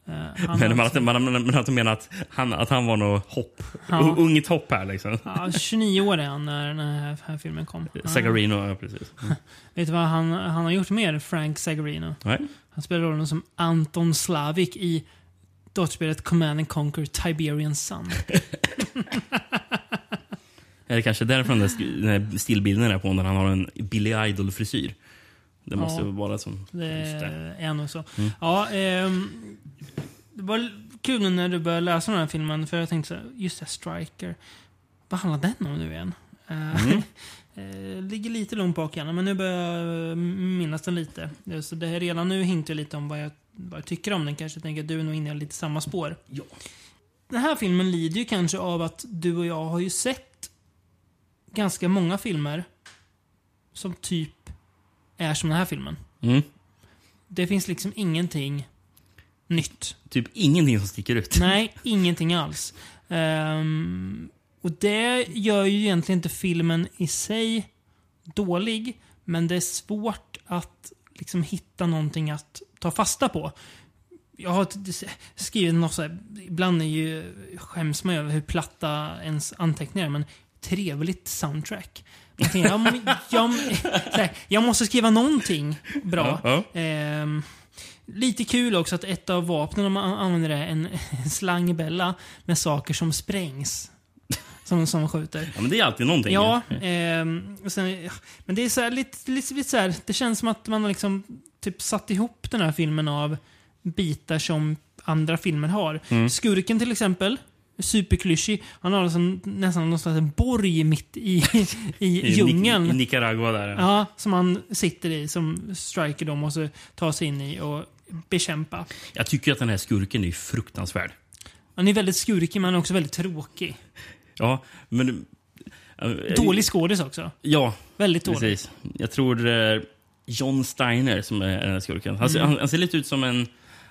Eh, han men, har men, att, men, att du menar att han, att han var något hopp. Ja. Ungt hopp här liksom. Ja, 29 år är han när den här, här filmen kom. Ja. Sagarino, ja precis. Mm. Vet du vad han, han har gjort mer, Frank Sagarino? Nej. Han spelar rollen som Anton Slavik i datorspelet Command and Conquer Tiberian Sun. Är det kanske därifrån den, här stillbilden är på när han har en Billy Idol-frisyr? Det måste Ja. vara som... Det är nog så. Mm. Ja, ehm, det var kul när du började läsa den här filmen, för jag tänkte så här, just det, Striker. Vad handlar den om nu igen? Eh, Mm. eh, ligger lite långt bak igen, men nu börjar jag minnas den lite. Eh, Så det här redan nu hintar lite om vad jag, vad jag tycker om den. Kanske tänker att du är nog inne i lite samma spår. Ja. Den här filmen lider ju kanske av att du och jag har ju sett ganska många filmer som typ är som den här filmen. Mm. Det finns liksom ingenting nytt. Typ ingenting som sticker ut. Nej, ingenting alls. Ehm, och det gör ju egentligen inte filmen i sig dålig, men det är svårt att liksom hitta någonting att ta fasta på. Jag har skrivit något så här, ibland är ju, skäms man över hur platta ens anteckningar men trevligt soundtrack. Jag, tänkte, jag, så här, jag måste skriva någonting bra. Ja, Ehm, lite kul också att ett av vapnen de an- använder är en, en slangbella med saker som sprängs. Som, som skjuter. Ja, men det är alltid någonting. Ja, och sen, men det är så här, lite, lite, lite så här, det känns som att man har liksom typ satt ihop den här filmen av bitar som andra filmer har. Mm. Skurken till exempel, superklyschig. Han har alltså nästan någon slags borg mitt i, i, I, djungeln. Nic- I Nicaragua där. ja. Ja, som han sitter i, som Striker då måste ta sig in i och bekämpa. Jag tycker att den här skurken är fruktansvärd. Han är väldigt skurkig men också väldigt tråkig. Ja, men... eh, Dålig skådis också. Ja, Väldigt dålig. precis. Jag tror eh, John Steiner som är den här skurken. Han, ser- Mm. han, han ser lite ut som en...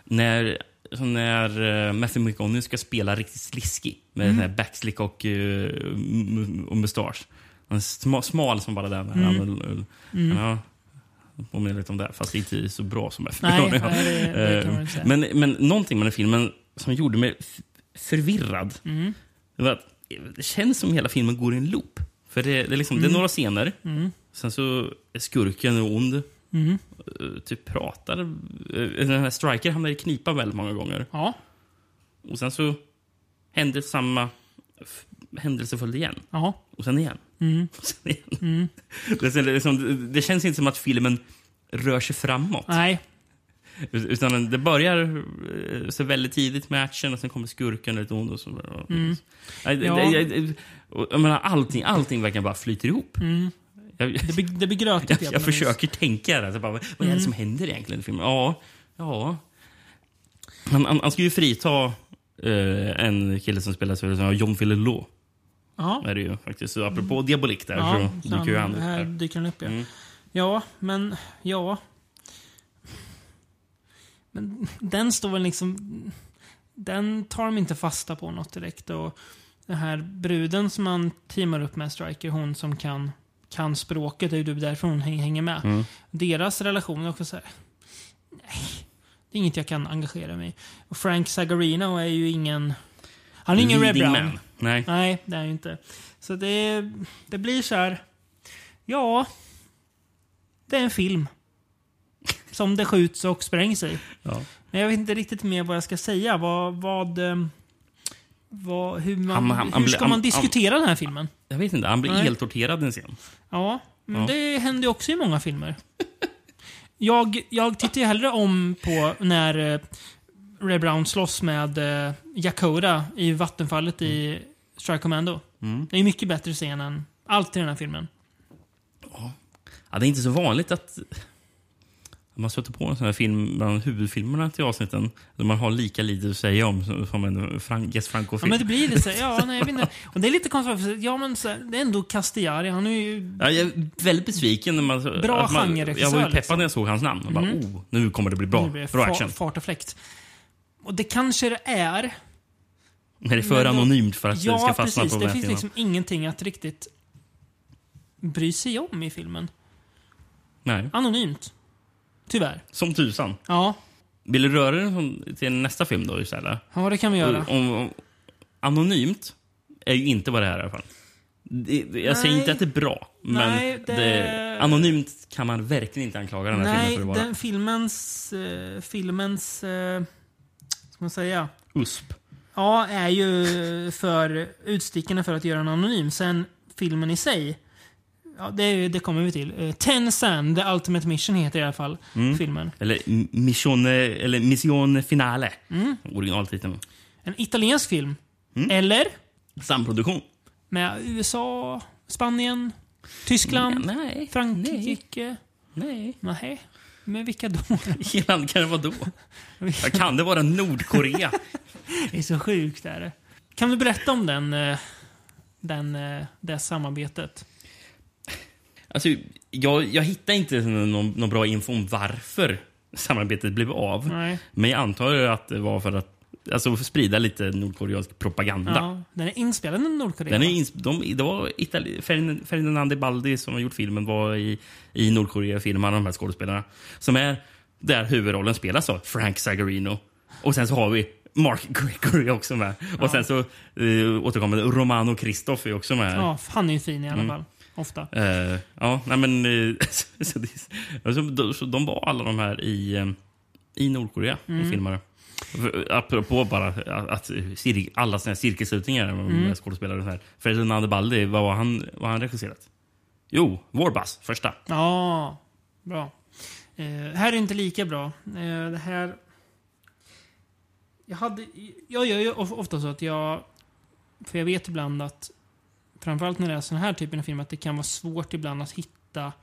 När, när uh, Matthew McConaughey ska spela riktigt sliskig med Mm. backslick och, uh, m- och mustasch. Han är sma, smal som bara den. Mm. Han, Mm. Ja, påminner lite om det, fast inte så bra som Matthew McConaughey. man Eh, men, men någonting med den filmen som gjorde mig förvirrad. Mm. Det, var det känns som hela filmen går i en loop. För det, det, är, liksom, det är Mm. några scener. Mm. Sen så är skurken ond. Mm. eh, Typ pratar. eh, Den här Striker hamnar i knipa väldigt många gånger. Ja. Och sen så händer samma händelseföljd igen. Ja. Och sen igen. Mm. Och sen igen. Mm. Det, liksom, känns inte som att filmen rör sig framåt. Nej. Utan det börjar eh, så väldigt tidigt med action och sen kommer skurken lite ond. Och så, Mm. Jag, och jag menar, allting, allting verkligen bara flyter ihop. Mm. Jag, Det blir, det blir grötigt. jag, jag vis. försöker tänka det. Alltså bara, vad är det Mm. som händer egentligen i filmen? Ja, ja. Han, han, han ska ju frita eh, en kille som spelar som John Filillo. Ja. Är det ju faktiskt. Så apropå Diabolik där Ja, så dyker ju han upp här. dyker han upp, ja. Mm. Ja, men... Ja. Men den står väl liksom... Den tar de inte fasta på något direkt. Och den här bruden som man teamar upp med, Striker, hon som kan, kan språket, det är ju därför hon häng- hänger med. Mm. Deras relation är också så här... Nej, det är inget jag kan engagera mig i. Och Frank Zagarino är ju ingen... Han är ingen Red Brown. man. Nej. Nej, det är han ju inte. Så det, det blir så här... Ja, det är en film. Som det skjuts och sprängs i. Ja. Men jag vet inte riktigt mer vad jag ska säga. Vad... vad, ehm, vad hur man, Han- han- hur han ska blir- man han- diskutera den här filmen? Jag vet inte, han blir Nej. eltorterad en scen. Ja, men Ja. det händer ju också i många filmer. Jag, jag tittar ju hellre om på när eh, Ray Brown slåss med eh, Yakoda i vattenfallet i Strike Commando. Mm. Det är mycket bättre scen än allt i den här filmen. Ja, det är inte så vanligt att man stöter på en sån här film bland huvudfilmerna till avsnitten där man har lika lite att säga om som- en Frank, Jess Ja, Franco-film. men det blir det så ja, nej, jag vet inte. Och det är lite konstigt, ja men så det är ändå Castellari, han är ju... Ja, jag är väldigt besviken. När man, Bra genreregissör, Jag var ju peppad liksom. när jag såg hans namn. Bara, Mm. oh, nu kommer det bli bra. det Bra action. Fart och fläkt. Och det kanske det är. Men det är för anonymt för att ja, det ska fastna precis. på Det finns liksom ingenting att riktigt bry sig om i filmen. Nej. Anonymt. Tyvärr. Som tusan. Ja, Vill du röra dig som- till nästa film då istället? ja det kan vi göra. Om, om, anonymt är ju inte vad det här är i alla fall. Det, det- jag säger Nej. inte att det är bra, men Nej, det- det... anonymt kan man verkligen inte anklaga den här Nej, filmen för att vara. den filmens... eh, filmens... Uh, ska man säga? USP. Ja, är ju för utstickande för att göra den anonym. Sen filmen i sig, ja, det, det kommer vi till. Uh, Ten Sand, The Ultimate Mission heter i alla fall Mm. filmen. Eller Mission, eller Mission Finale. Mm. Originaltiteln. En italiensk film. Mm. Eller Samproduktion. med USA, Spanien, Tyskland, Nej. Frankrike. Nej. Nej. Men vilka då? Irland kan det vara då? Ja, kan det vara Nordkorea? Det är så sjukt. Är det. Kan du berätta om den, eh, den, eh, det samarbetet? Alltså, jag, jag hittar inte någon, någon bra info om varför samarbetet blev av. Nej. Men jag antar att det var för att alltså, sprida lite nordkoreansk propaganda. Ja, den är inspelad i Nordkorea. Den är ins- de, det var Itali- Ferdinand- Baldi som har gjort filmen var i, i Nordkorea filmar de här skådespelarna. Som är där huvudrollen spelas av Frank Zagarino. Och sen så har vi Mark Gregory också med. Ja. Och sen så uh, återkommer Romano Kristoff är också med. Ja, han är ju fin i alla Mm. Ofta. Eh, ja, nej men... eh, så, det- så, de, så de var alla de här i, eh, i Nordkorea Mm. och filmade. Apropå bara att, cir, alla cirkelslutningar med Mm. skådespelare. här. Ferdinand Baldi, vad var han, vad har han regisserat? Jo, Warbass, första. Ja, bra. Eh, här är inte lika bra. Eh, det här... Jag, hade, jag gör ju of- ofta så att jag... För jag vet ibland att, framförallt när det är sån här typen av film, att det kan vara svårt ibland att hitta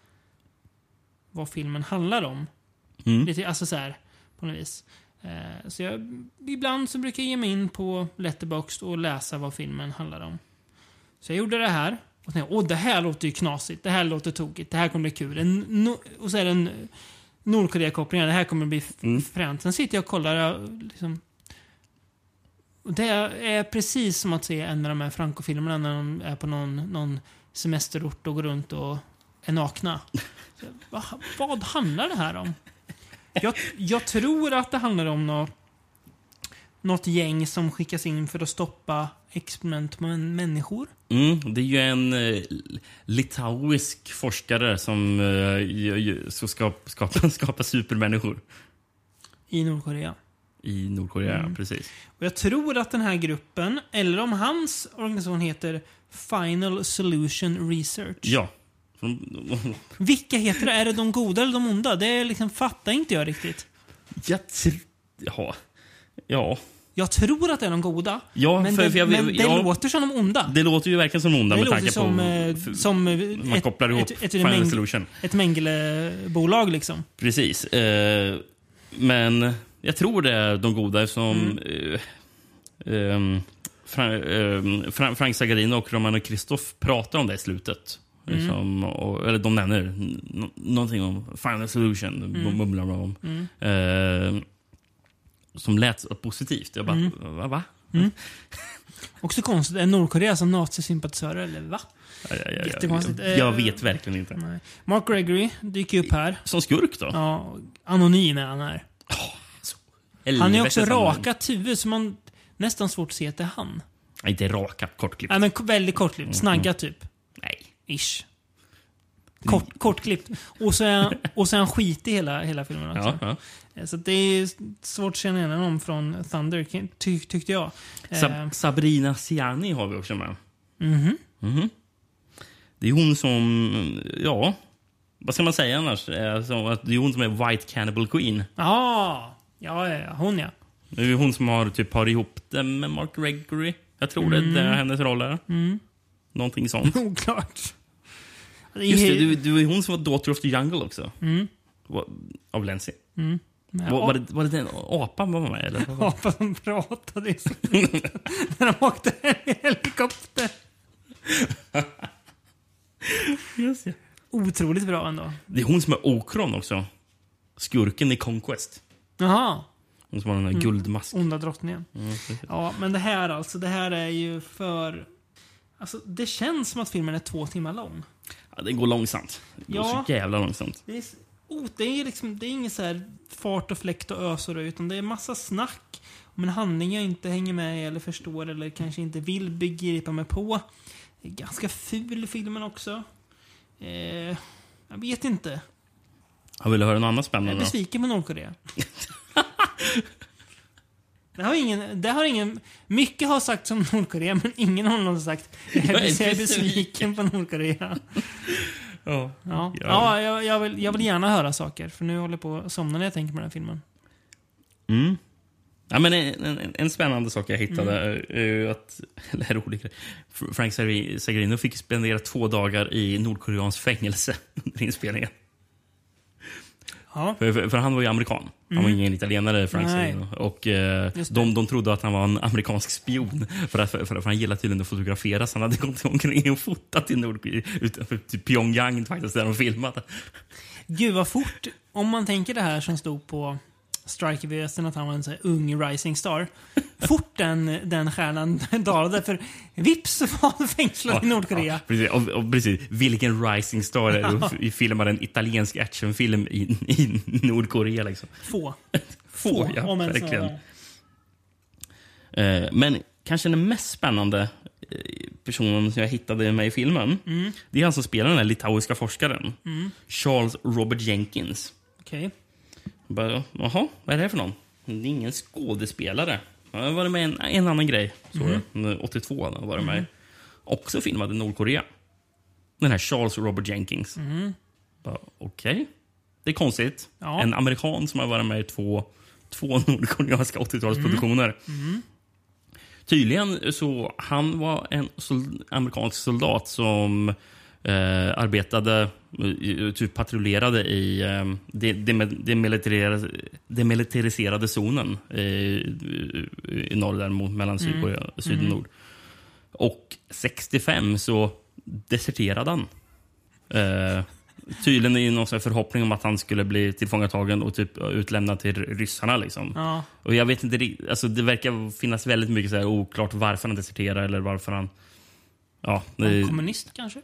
vad filmen handlar om. Mm. Lite, alltså så här, på något vis. Eh, så jag, ibland så brukar jag ge mig in på Letterboxd och läsa vad filmen handlar om. Så jag gjorde det här. Och tänkte, åh det här låter ju knasigt. Det här låter tokigt. Det här kommer bli kul. En, no, och så är det en Nordkorea-koppling. Det här kommer bli mm. fränt. Sen sitter jag och kollar. Liksom, det är precis som att se en av de här Franco-filmerna när de är på någon, någon semesterort och går runt och är nakna. Så, vad, handlar det här om? Jag, jag tror att det handlar om något, något gäng som skickas in för att stoppa experiment med människor. Mm, det är ju en eh, litauisk forskare som eh, ska skapa, skapa, skapa supermänniskor. I Nordkorea. I Nordkorea, Mm. precis. Och jag tror att den här gruppen, eller om hans organisation heter Final Solution Research. Ja. Vilka heter det? Är det de goda eller de onda? Det liksom fattar inte jag riktigt. Jag ja. ja. Jag tror att det är de goda. Ja, men för- det, för jag- men det ja. låter som de onda. Det låter ju verkligen som onda Det med låter tanke som, på... eh, som man ett- kopplar ihop ett- ett Final mäng- Solution. Ett Mengele-bolag liksom. Precis. Eh, men jag tror det är de goda som... Mm. Eh, ehm, Fra, eh, Fra, Frank Zagarino och Romano Kristoff pratar om det i slutet. Mm. Som, och, eller de nämner någonting om Final Solution. Mm. Mumlar de om. Mm. Eh, som lät positivt. Jag bara, Mm. va? va? Mm. Också konstigt. Är Nordkorea som nazisympatisörer, eller va? Ja, ja, ja, ja. Jättekonstigt. Jag, jag Eh, vet verkligen inte. Nej. Mark Gregory dyker upp här. Som skurk då? Ja, anonym är han här. Han är också rakat huvud, så man nästan svårt att se att det är han. Nej, inte rakat, kortklippt. Nej, men väldigt kortklippt. Mm, Snaggat typ. Nej. Ish. Kort, kortklippt. Och så är han, och så är han skitig hela, hela filmen också. Ja, Eh, Så det är svårt att känna igen honom från Thunder, ty, tyckte jag. Eh, Sab Sabrina Siani har vi också med. mhm. Mhm. Det är hon som, ja, vad ska man säga annars? Eh, Det är hon som är White Cannibal Queen. Ja, ja, ja, ja, hon ja. Det är hon som har typ par ihop det med Mark Gregory. Jag tror Mm. det är hennes roll är. Mm. Någonting sånt. Oklart. Det Just det, du, du är hon som var Daughter of the Jungle också. Mm. Av Lenzi. Mm. Var, var, det, var det den apan var med eller? var det? Apan som pratade. När de åkte hem i helikopter. Just det. Otroligt bra ändå. Det är hon som är Okron också. Skurken i Conquest. Jaha. Hon som har den där Mm. guldmasken. Onda drottningen. Mm. Ja, men det här alltså, det här är ju för... Alltså, det känns som att filmen är två timmar lång. Ja, det går långsamt. Går Ja. så jävla långsamt. Det är, oh, det är liksom, det är inget så här fart och fläkt och ösor utan det är massa snack om en handling jag inte hänger med eller förstår eller kanske inte vill begripa mig på. Det är ganska ful filmen också. Eh, jag vet inte. Jag vill höra något annat Jag är spännande. besviken på Nordkorea. det, har ingen, det har ingen... Mycket har sagt om Nordkorea, men ingen har någon sagt jag är, Jag är besviken." på Nordkorea. Ja. Ja, Ja. ja jag, jag, vill, jag vill gärna höra saker, för nu håller jag på att somna när jag tänker på den här filmen. Mm. Ja, men en, en, en spännande sak jag hittade Mm. är att... Eller rolig Frank Zagarino fick spendera två dagar i Nordkoreans fängelse under inspelningen. Ja. För, för, för han var ju amerikan. Han var Mm. ingen italienare, Frank. Zagarino. Och eh, de, de trodde att han var en amerikansk spion. För, att, för, för han gillade tydligen att fotografera. Så han hade gått omkring och fotat i Nordkorea, utanför typ Pyongyang faktiskt, där de filmade. Gud vad fort, om man tänker det här som stod på Striker-VSen att han var en så ung rising star. Fort den, den stjärnan dalade, för vips så var han fängslad i Nordkorea. Ja, precis, och, och precis. Vilken rising star är det? Ja. Vi filmar en italiensk actionfilm i, i Nordkorea. Liksom. Få. Få, ja, om verkligen. Eh, men kanske den mest spännande eh, personen som jag hittade med i filmen, Mm. det är han som spelar den här litauiska forskaren. Mm. Charles Robert Jenkins. Okej. Jag Bara, Jaha, vad är det här för någon? Det är ingen skådespelare. Han har varit med i en, en annan grej. Så Mhm. 82 hade han varit med. Mhm. Också filmad i Nordkorea. Den här Charles Robert Jenkins. Bara, Okej. Det är konstigt. Ja. En amerikan som har varit med i två, två nordkoreanska 80-talsproduktioner. Mm. Tydligen så han var en sol amerikansk soldat som eh, arbetade, typ patrullerade i eh, det de, demilitariserade, demilitariserade zonen i, i norr där mot mellan Sydkorea, syd och Mm. nord. Och 65 så deserterade han. Eh, tydligen i någon förhoppning om att han skulle bli tillfångatagen och typ utlämnad till ryssarna. Liksom. Ja. Och jag vet inte, alltså det verkar finnas väldigt mycket så här oklart varför han deserterar eller varför han... Ja, det, Kommunist kanske?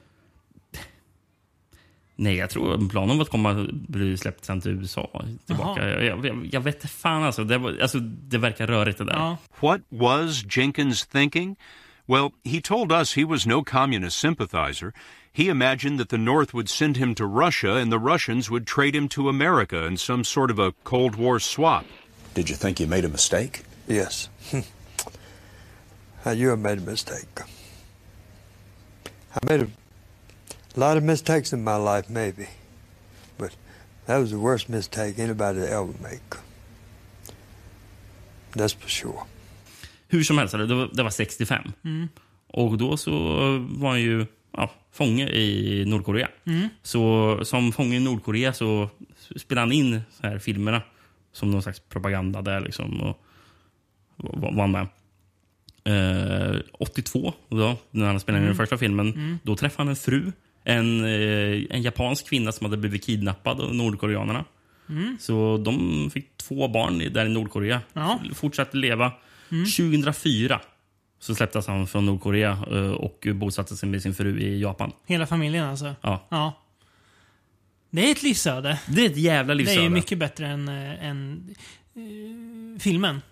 Nej, jag tror planen var att komma bli släppt sen till USA. Tillbaka. Jag, jag, jag vet inte fan alltså. Det, var, alltså. det verkar rörigt det där. Ja. What was Jenkins thinking? Well, he told us he was no communist sympathizer. He imagined that the North would send him to Russia and the Russians would trade him to America in some sort of a Cold War swap. Did you think you made a mistake? Yes. You have made a mistake. I made a lot of mistakes in my life, maybe. But that was the worst mistake anybody ever make. That's for sure. Hur som helst, det var, det var 65. Mm. Och då så var han ju ja, fånge i Nordkorea. Mm. Så som fånge i Nordkorea så spelade han in så här filmerna som någon slags propaganda där liksom. Och var med. Eh, 82, då, när han spelade in Mm. den första filmen, Mm. då träffade han en fru. En, eh, en japansk kvinna som hade blivit kidnappad av nordkoreanerna. Mm. Så de fick två barn där i Nordkorea. Ja. Fortsatte leva. Mm. 2004 så släpptes han från Nordkorea eh, och bosatte sig med sin fru i Japan. Hela familjen alltså? Ja. Ja. Det är ett livsöde. Det är ett jävla Det livsöde. är mycket bättre än, äh, än eh, filmen.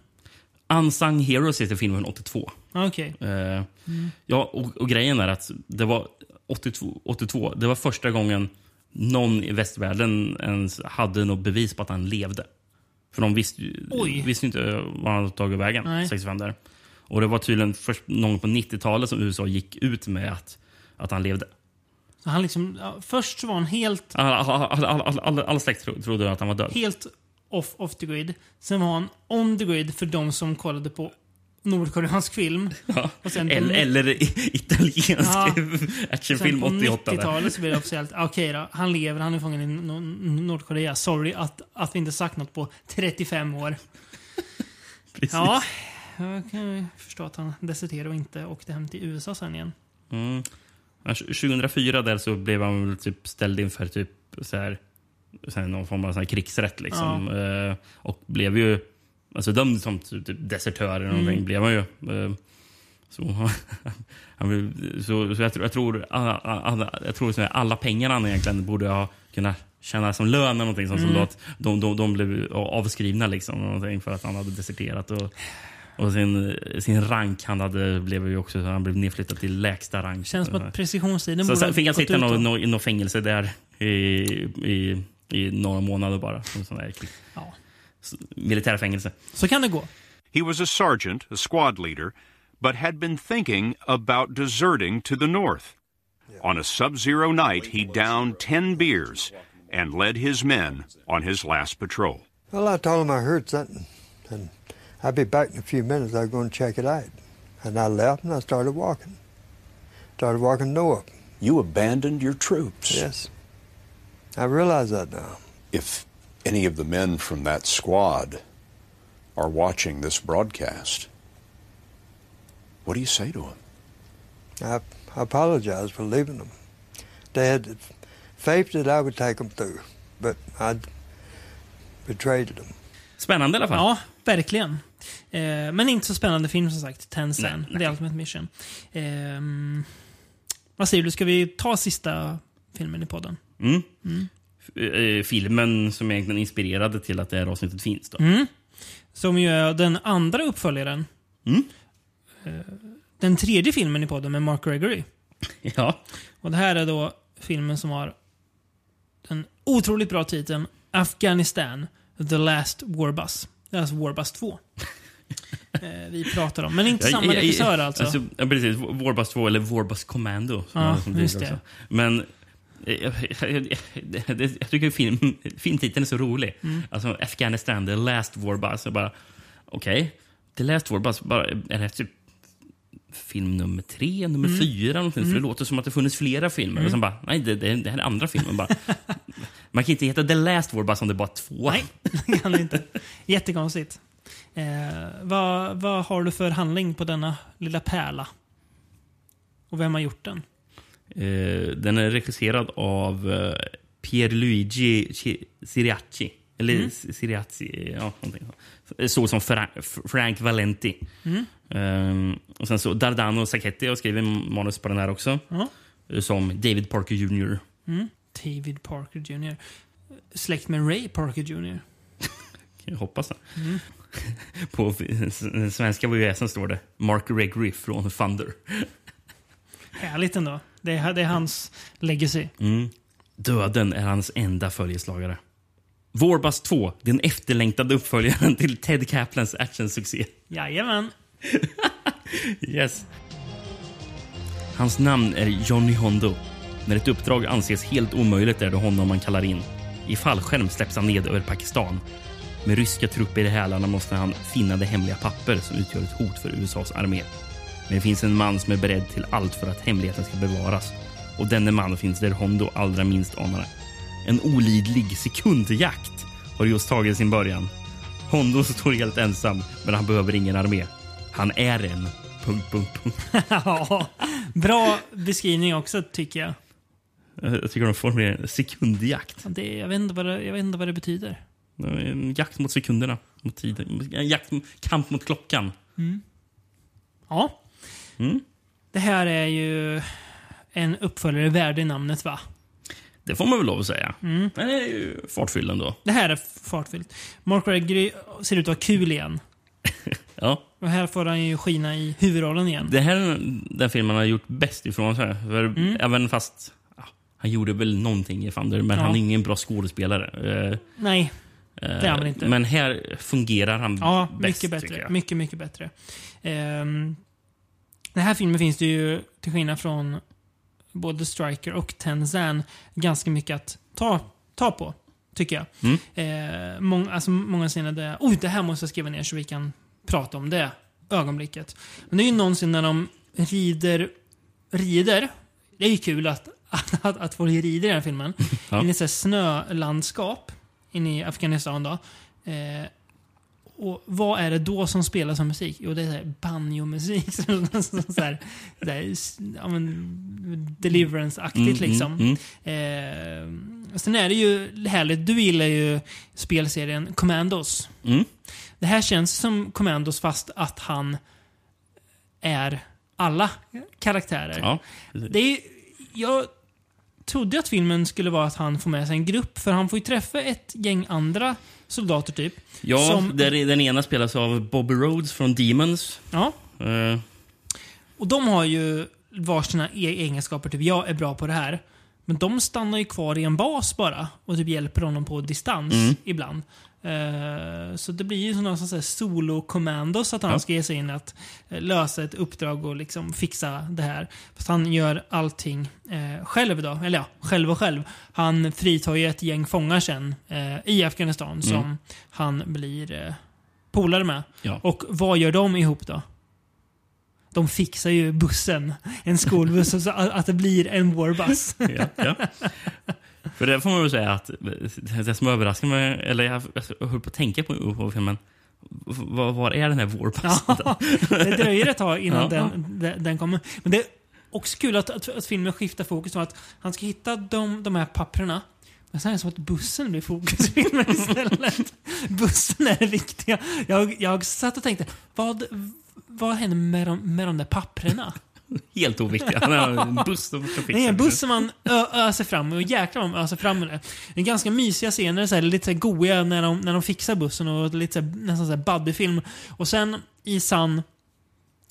Unsung Heroes heter filmen 82. Okej. Eh, Mm. Ja, och, och grejen är att det var 82, 82, det var första gången någon i västvärlden ens hade något bevis på att han levde. För de visste Oj. visste inte var han hade tagit vägen, Nej. 65 där. Och det var tydligen först någon på 90-talet som USA gick ut med att, att han levde. Så han liksom, ja, först så var han helt, Alla, alla, alla, alla, alla, släkt tro- trodde att han var död. helt off, off the grid. Sen var han on the grid för de som kollade på nordkoreansk film. Och sen Eller, eller italiensk Ja. actionfilm Sen 88. På där. 90-talet så blev det officiellt, okej då, han lever, han är fången i Nor- Nordkorea. Sorry att, att vi inte sagt något på 35 år. Ja, jag kan ju förstå att han deserterade och inte åkte hem till USA sen igen. Mm. Ja, 2004 där så blev han väl typ ställd inför typ så här, så här, någon form av så här krigsrätt. Liksom. Eh, och blev ju alltså, dömd som typ typ desertör eller någonting. Mm. Blev han ju. Eh, så, han, så, så jag, tror- jag tror, alla, alla, jag tror så här, alla pengar han egentligen borde ha kunnat tjäna som lön eller någonting som Mm. soldat. De, de, de blev avskrivna liksom, någonting för att han hade deserterat. Och, och sin, sin rank han hade blev ju också, han blev nedflyttad till lägsta rank. Känns som att precisionstiden Så borde sen fick han sitta i något i något fängelse där i, i, i några månader bara. Sån där Ja. S- militärfängelse. Så kan det gå. He was a sergeant, a squad leader, but had been thinking about deserting to the North. On a sub zero night, he downed 10 beers and led his men on his last patrol. Well, I told him I heard something, and I'll be back in a few minutes. I'm going to check it out. And I left and I started walking. Started walking north. You abandoned your troops. Yes. I realize that now. If any of the men from that squad are watching this broadcast, what do you say to them? I, I apologize for leaving them. They had faith that I would take them through, but I betrayed them. Spännande i alla fall. Ja, verkligen. Eh, men inte så spännande film som sagt. Tencent, Nej, nej. The Ultimate Mission. Ehm, vad säger du, ska vi ta sista filmen i podden? Mm. Mm. F- eh, filmen som egentligen inspirerade till att det här avsnittet finns. Då. Mm. Som ju är den andra uppföljaren. Mm. Eh, den tredje filmen i podden med Mark Gregory. Ja. Och det här är då filmen som har den otroligt bra titeln Afghanistan, The Last Warbus. Det är alltså Warbus 2. eh, vi pratar om. Men inte samma regissör alltså. ja, precis. Warbus 2 eller Warbus Commando. som Ja, det som just det. också. Men eh, jag, tycker film, filmtiteln är så rolig. Mm. Alltså Afghanistan, The Last. Jag bara, okej. The Last Warbus, bara, är det typ film nummer tre, nummer Mm. fyra. Någonting, För Mm. det låter som att det funnits flera filmer. Mm. Och sen bara, nej, det, det, det här är andra filmen. Bara. Man kan inte heta The Last War bara som det är bara två. Nej, det kan inte. Jättekonstigt. Eh, vad, vad har du för handling på denna lilla pärla? Och vem har gjort den? Eh, den är regisserad av eh, Pierluigi Ci- Ciriaci. Eller Mm. Ciriaci, ja, någonting. så. Så som Fra Frank Valenti. Mm. Ehm, och sen så Dardano Sacchetti har skrivit manus på den här också. Eh, Som David Parker Jr. Mm. David Parker Jr. Släkt med Ray Parker Jr. Jag hoppas det. Mm. På svenska VHSen står det Mark Gregory från Thunder. Härligt ändå. Det är, det är hans legacy. Mm. Döden är hans enda följeslagare. Vårbas 2, den efterlängtade uppföljaren till Ted Kaplans actionsuccé. Jajamän. Yes. Hans namn är Johnny Hondo. När ett uppdrag anses helt omöjligt är det honom man kallar in. I fallskärm släpps han ned över Pakistan. Med ryska trupper i hälarna måste han finna det hemliga papper som utgör ett hot för USAs armé. Men det finns en man som är beredd till allt för att hemligheten ska bevaras. Och denne man finns där Hondo allra minst anar det. En olidlig sekundjakt har just tagit sin början. Hondo står helt ensam, men han behöver ingen armé. Han är en... Punkt, punkt, punkt. ja, bra beskrivning också tycker jag. Jag tycker de formulerar en sekundjakt. Ja, Det, jag, vet inte vad det, jag vet inte vad det betyder. En jakt mot sekunderna. Mot tiden. En jakt, kamp mot klockan. Mm. Ja. Mm. Det här är ju en uppföljare värd i namnet va? Det får man väl lov att säga. Mm. Men det är ju fartfylld ändå. Det här är fartfyllt. Mark Gregory ser ut att vara kul igen. Ja. Och här får han ju skina i huvudrollen igen. Det här är den filmen har gjort bäst ifrån sig. För Mm. Även fast ja, han gjorde väl någonting i Thunder, men Ja. han är ingen bra skådespelare. Eh, Nej, det är han väl inte. Men här fungerar han Ja, bäst. mycket bättre. Mycket, mycket bättre. Um, den här filmen finns det ju, till skillnad från både Striker och Tenzan, ganska mycket att ta, ta på. Tycker jag. Mm. Eh, mång, alltså, många scener där, oj, det här måste jag skriva ner så vi kan prata om det ögonblicket. Men det är ju någonsin när de rider, rider. Det är ju kul att, att, att, att folk rider i den här filmen. Ja. In i så snölandskap inne i Afghanistan då. Eh, och vad är det då som spelas som musik? Jo, det är banjo-musik. ja, Deliverance-aktigt Mm, liksom. mm, Eh, sen är det ju härligt, du gillar ju spelserien Commandos. Mm. Det här känns som Commandos fast att han är alla karaktärer. Ja, det är, jag trodde att filmen skulle vara att han får med sig en grupp, för han får ju träffa ett gäng andra soldater typ. Ja, som, där är- den ena spelas av Bobby Rhodes från Demons. ja. Eh, Och de har ju varsina e- egenskaper. Typ, jag är bra på det här. Men de stannar ju kvar i en bas bara och typ hjälper honom på distans Mm. ibland. Eh, så det blir ju någon sån här solo-kommandos att han Ja. ska ge sig in att eh, lösa ett uppdrag och liksom fixa det här. Fast han gör allting eh, själv då. Eller ja, själv och själv. Han fritar ju ett gäng fångar sen i Afghanistan som Mm. han blir eh, polare med. Ja. Och vad gör de ihop då? De fixar ju bussen, en skolbuss, så att, det blir en warbus. ja, ja. För det får man väl säga att det som överraskar mig, eller jag, jag höll på att tänka på, på filmen, var, var är den här vårpassen? Ja, det dröjer ett tag innan Ja. den, den, den kommer. Men det är också kul att, att, att filmen skiftar fokus från att han ska hitta de, de här papperna. Men sen är det som att bussen blir fokus i filmen istället. bussen är det viktiga. Jag, jag satt och tänkte, vad, vad händer med de, med de där papperna? Helt oviktiga. Han har en buss som ska fixa Det är en buss som man öser fram och jäklar vad man öser fram med det. Det är ganska mysiga scener, så här, lite så här goiga när de, när de fixar bussen och lite så här, nästan så här buddyfilm. Och sen i sann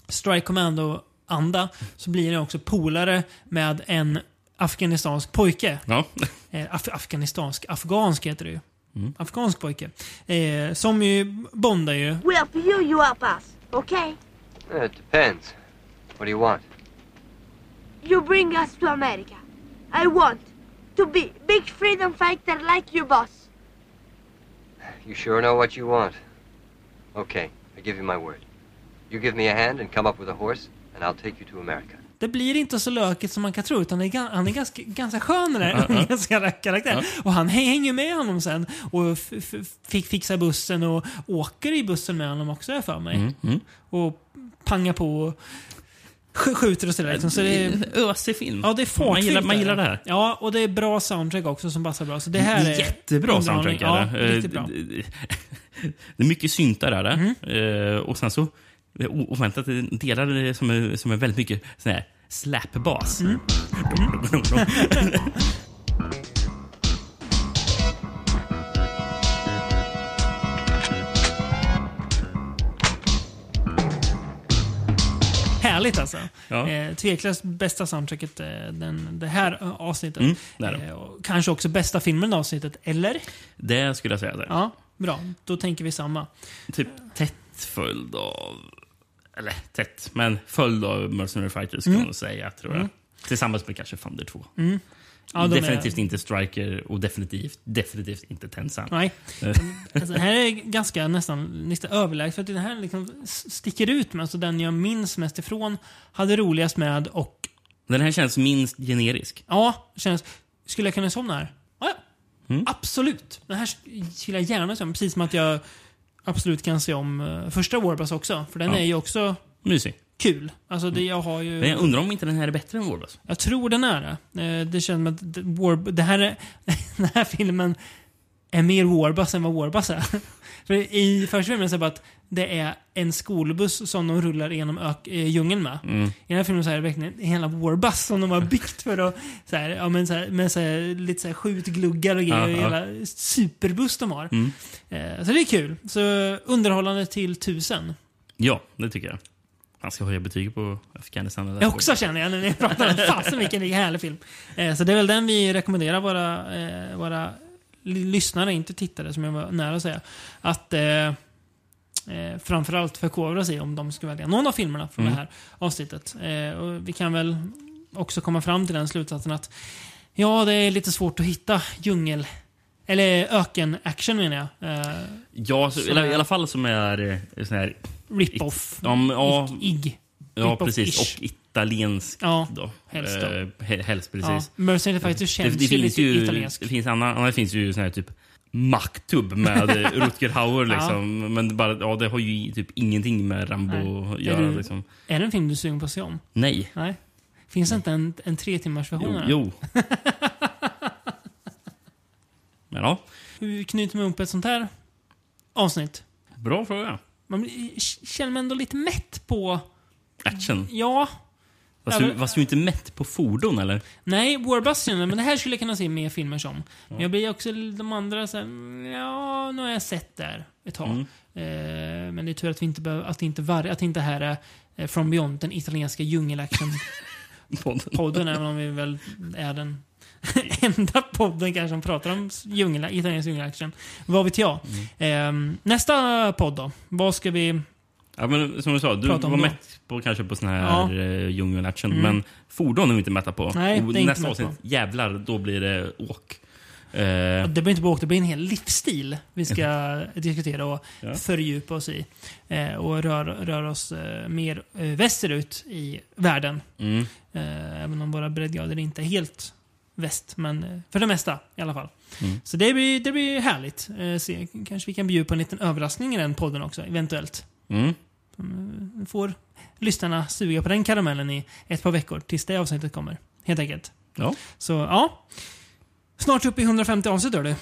Strike Commando-anda så blir det också polare med en afghanistansk pojke. Ja. Eh, af afghanistansk, afghansk heter det ju. Mm. Afghansk pojke. Eh, som ju bondar ju. We help you, you help us, okay? It depends. What do you want? You bring us to America. I want to be big freedom fighter like your boss. You sure know what you want? Okay, I give you my word. You give me a hand and come up with a horse, and I'll take you to America. Det blir inte så lökigt som man kan tro, utan är, han är ganska, ganska skön den där Ja, ja. ungens karaktär. Och han hä- hänger med honom sen och fick fixa bussen och åker i bussen med honom också, jag för mig. Mm, mm. Och pangar på sk- skjuter och sådär. Liksom. Så det är ösig film. Ja, det är fartfyllt. Man gillar- man gillar det här. Ja, och det är bra soundtrack också som passar bra. Så det här är Jättebra soundtrack är Ja, det. riktigt bra. Eh, Det är mycket syntar är det. Mm. Eh, Och sen så eh, o- oväntat eh, delar som är, som är väldigt mycket sån här slapbas. Härligt alltså. Ja. Eh, tveklöst bästa soundtracket eh, den, det här eh, avsnittet. Mm, det det. Eh, kanske också bästa filmen avsnittet, eller? Det skulle jag säga. Det. Ja, bra. Då tänker vi samma. Typ tätt följd av... Eller tätt, men följd av Mercenary Fighters kan Mm. man säga, tror jag. Mm. Tillsammans med kanske Thunder 2. Mm. Ja, de är- definitivt inte Striker och definitivt, definitivt inte Tensan. Nej. Eh, Alltså, det här är ganska nästan lite överlägset. Den här liksom sticker ut med. Alltså, den jag minns mest ifrån, hade roligast med och Den här känns minst generisk. ja, känns... Skulle jag kunna somna här? Ja, ja. Mm. Absolut. Den här skulle jag gärna om. Precis som att jag absolut kan se om uh, första Warbus också. För den Ja. är ju också Mysig. Kul. Alltså, det, jag har ju... Men jag undrar om inte den här är bättre än Warbus. Jag tror den är det. Eh, Det känns som att det- War, det här är, den här filmen är mer Warbus än vad Warbus är. För I första filmen så är det bara att det är en skolbuss som de rullar genom ök, eh, djungeln med. Mm. I den här filmen så är det verkligen en hela Warbus som de har byggt för att så här, ja, men så här, med så här, lite så här skjutgluggar och grejer. Ja, ja. Hela superbuss de har. Mm. Eh, Så det är kul. Så underhållande till tusen. Ja, det tycker jag. Han ska höja betyg på Afghanistan. Jag också känner jag när ni pratar om Fasen vilken härlig film. Eh, så det är väl den vi rekommenderar våra, eh, våra ly- lyssnare, inte tittare som jag var nära att säga. Att eh, eh, framförallt förkovra sig om de ska välja någon av filmerna från Mm. det här avsnittet. Eh, och vi kan väl också komma fram till den slutsatsen att ja, det är lite svårt att hitta djungel eller öken-action menar jag. Eh, Ja, så, i alla fall som är eh, sån här... Rip-off. Ja, men- ja, Ig. ja precis. Och italiensk Ja, då. helst då. Eh, he- helst, precis. Ja, Mercenary Fighters känns det, det ju lite ju, italiensk. Det finns, annan, annars finns ju sån här typ Maktub med Rutger Hauer Ja. liksom. Men det bara, ja, det har ju typ ingenting med Rambo Nej. att Är göra. du- Liksom. Är det en film du är sugen på att se om? Nej. Nej. Finns det inte en, en tre timmars version? Jo. jo. Men ja, Hur knyter man upp ett sånt här avsnitt? bra fråga. Man känner man ändå lite mätt på... Action. Ja. Fast du, fast du inte mätt på fordon eller? Nej, Warbus känner jag, men det här skulle jag kunna se mer filmer som. Men Ja. jag blir också de andra så här, mm, ja, nu har jag sett där ett tag. Mm. Eh, men det är tur att vi inte behöver, att det inte var, att det inte här är eh, From Beyond, den italienska djungelaction podden, även om vi väl är den enda podden kanske som pratar om djungel, italiensk djungelaction. Vad vet jag? Mm. Eh, nästa podd då? Vad ska vi... Ja, men som du sa, du var då. mätt på, kanske på sån här Ja. ja. djungelaction. Mm. Men fordon är vi inte mätta på. Nej, Och det inte nästa avsnitt, jävlar, då blir det åk. Eh, Det blir inte bara åk, det blir en hel livsstil vi ska diskutera och Ja. fördjupa oss i. Eh, och röra rör oss eh, mer eh, västerut i världen. Mm. Eh, även om våra breddgrader inte är helt väst, men eh, för det mesta i alla fall. Mm. Så det blir, det blir härligt. Eh, se, kanske vi kan bjuda på en liten överraskning i den podden också, eventuellt. Mm. Mm, får lyssnarna suga på den karamellen i ett par veckor tills det avsnittet kommer. Helt enkelt. Ja. Så ja. Snart uppe i 150 avsnitt du.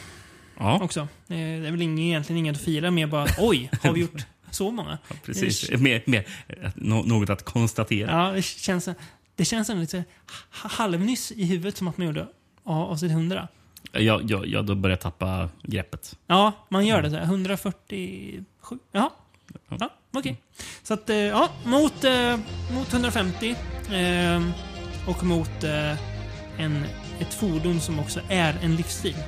Ja. Också. Eh, Det är väl ingen, egentligen inget att fira med bara oj, har vi gjort så många? Precis. Det, Mer, mer, något att konstatera. ja, det känns, det känns ändå lite ha- halvnyss i huvudet som att man gjorde ja, avsnitt 100. Jag, jag, jag då börjar jag tappa greppet. Ja, man gör det. Så här, 147. Jaha. Ja, okej. Så att, eh, ja, mot, eh, mot 150. Eh, och mot en, ett fordon som också är en livsstil.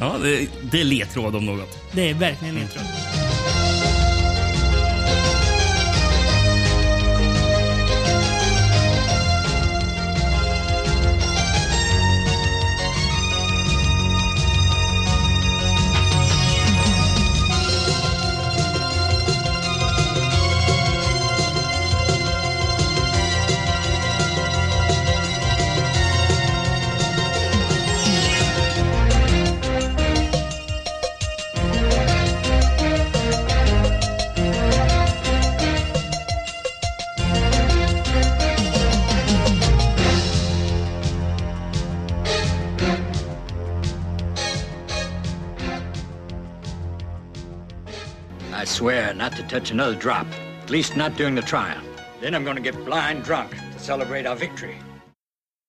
Ja, det, det är ledtråd om något. Det är verkligen en ledtråd. Touch another drop. At least not during the trial. Then I'm going to get blind drunk to celebrate our victory.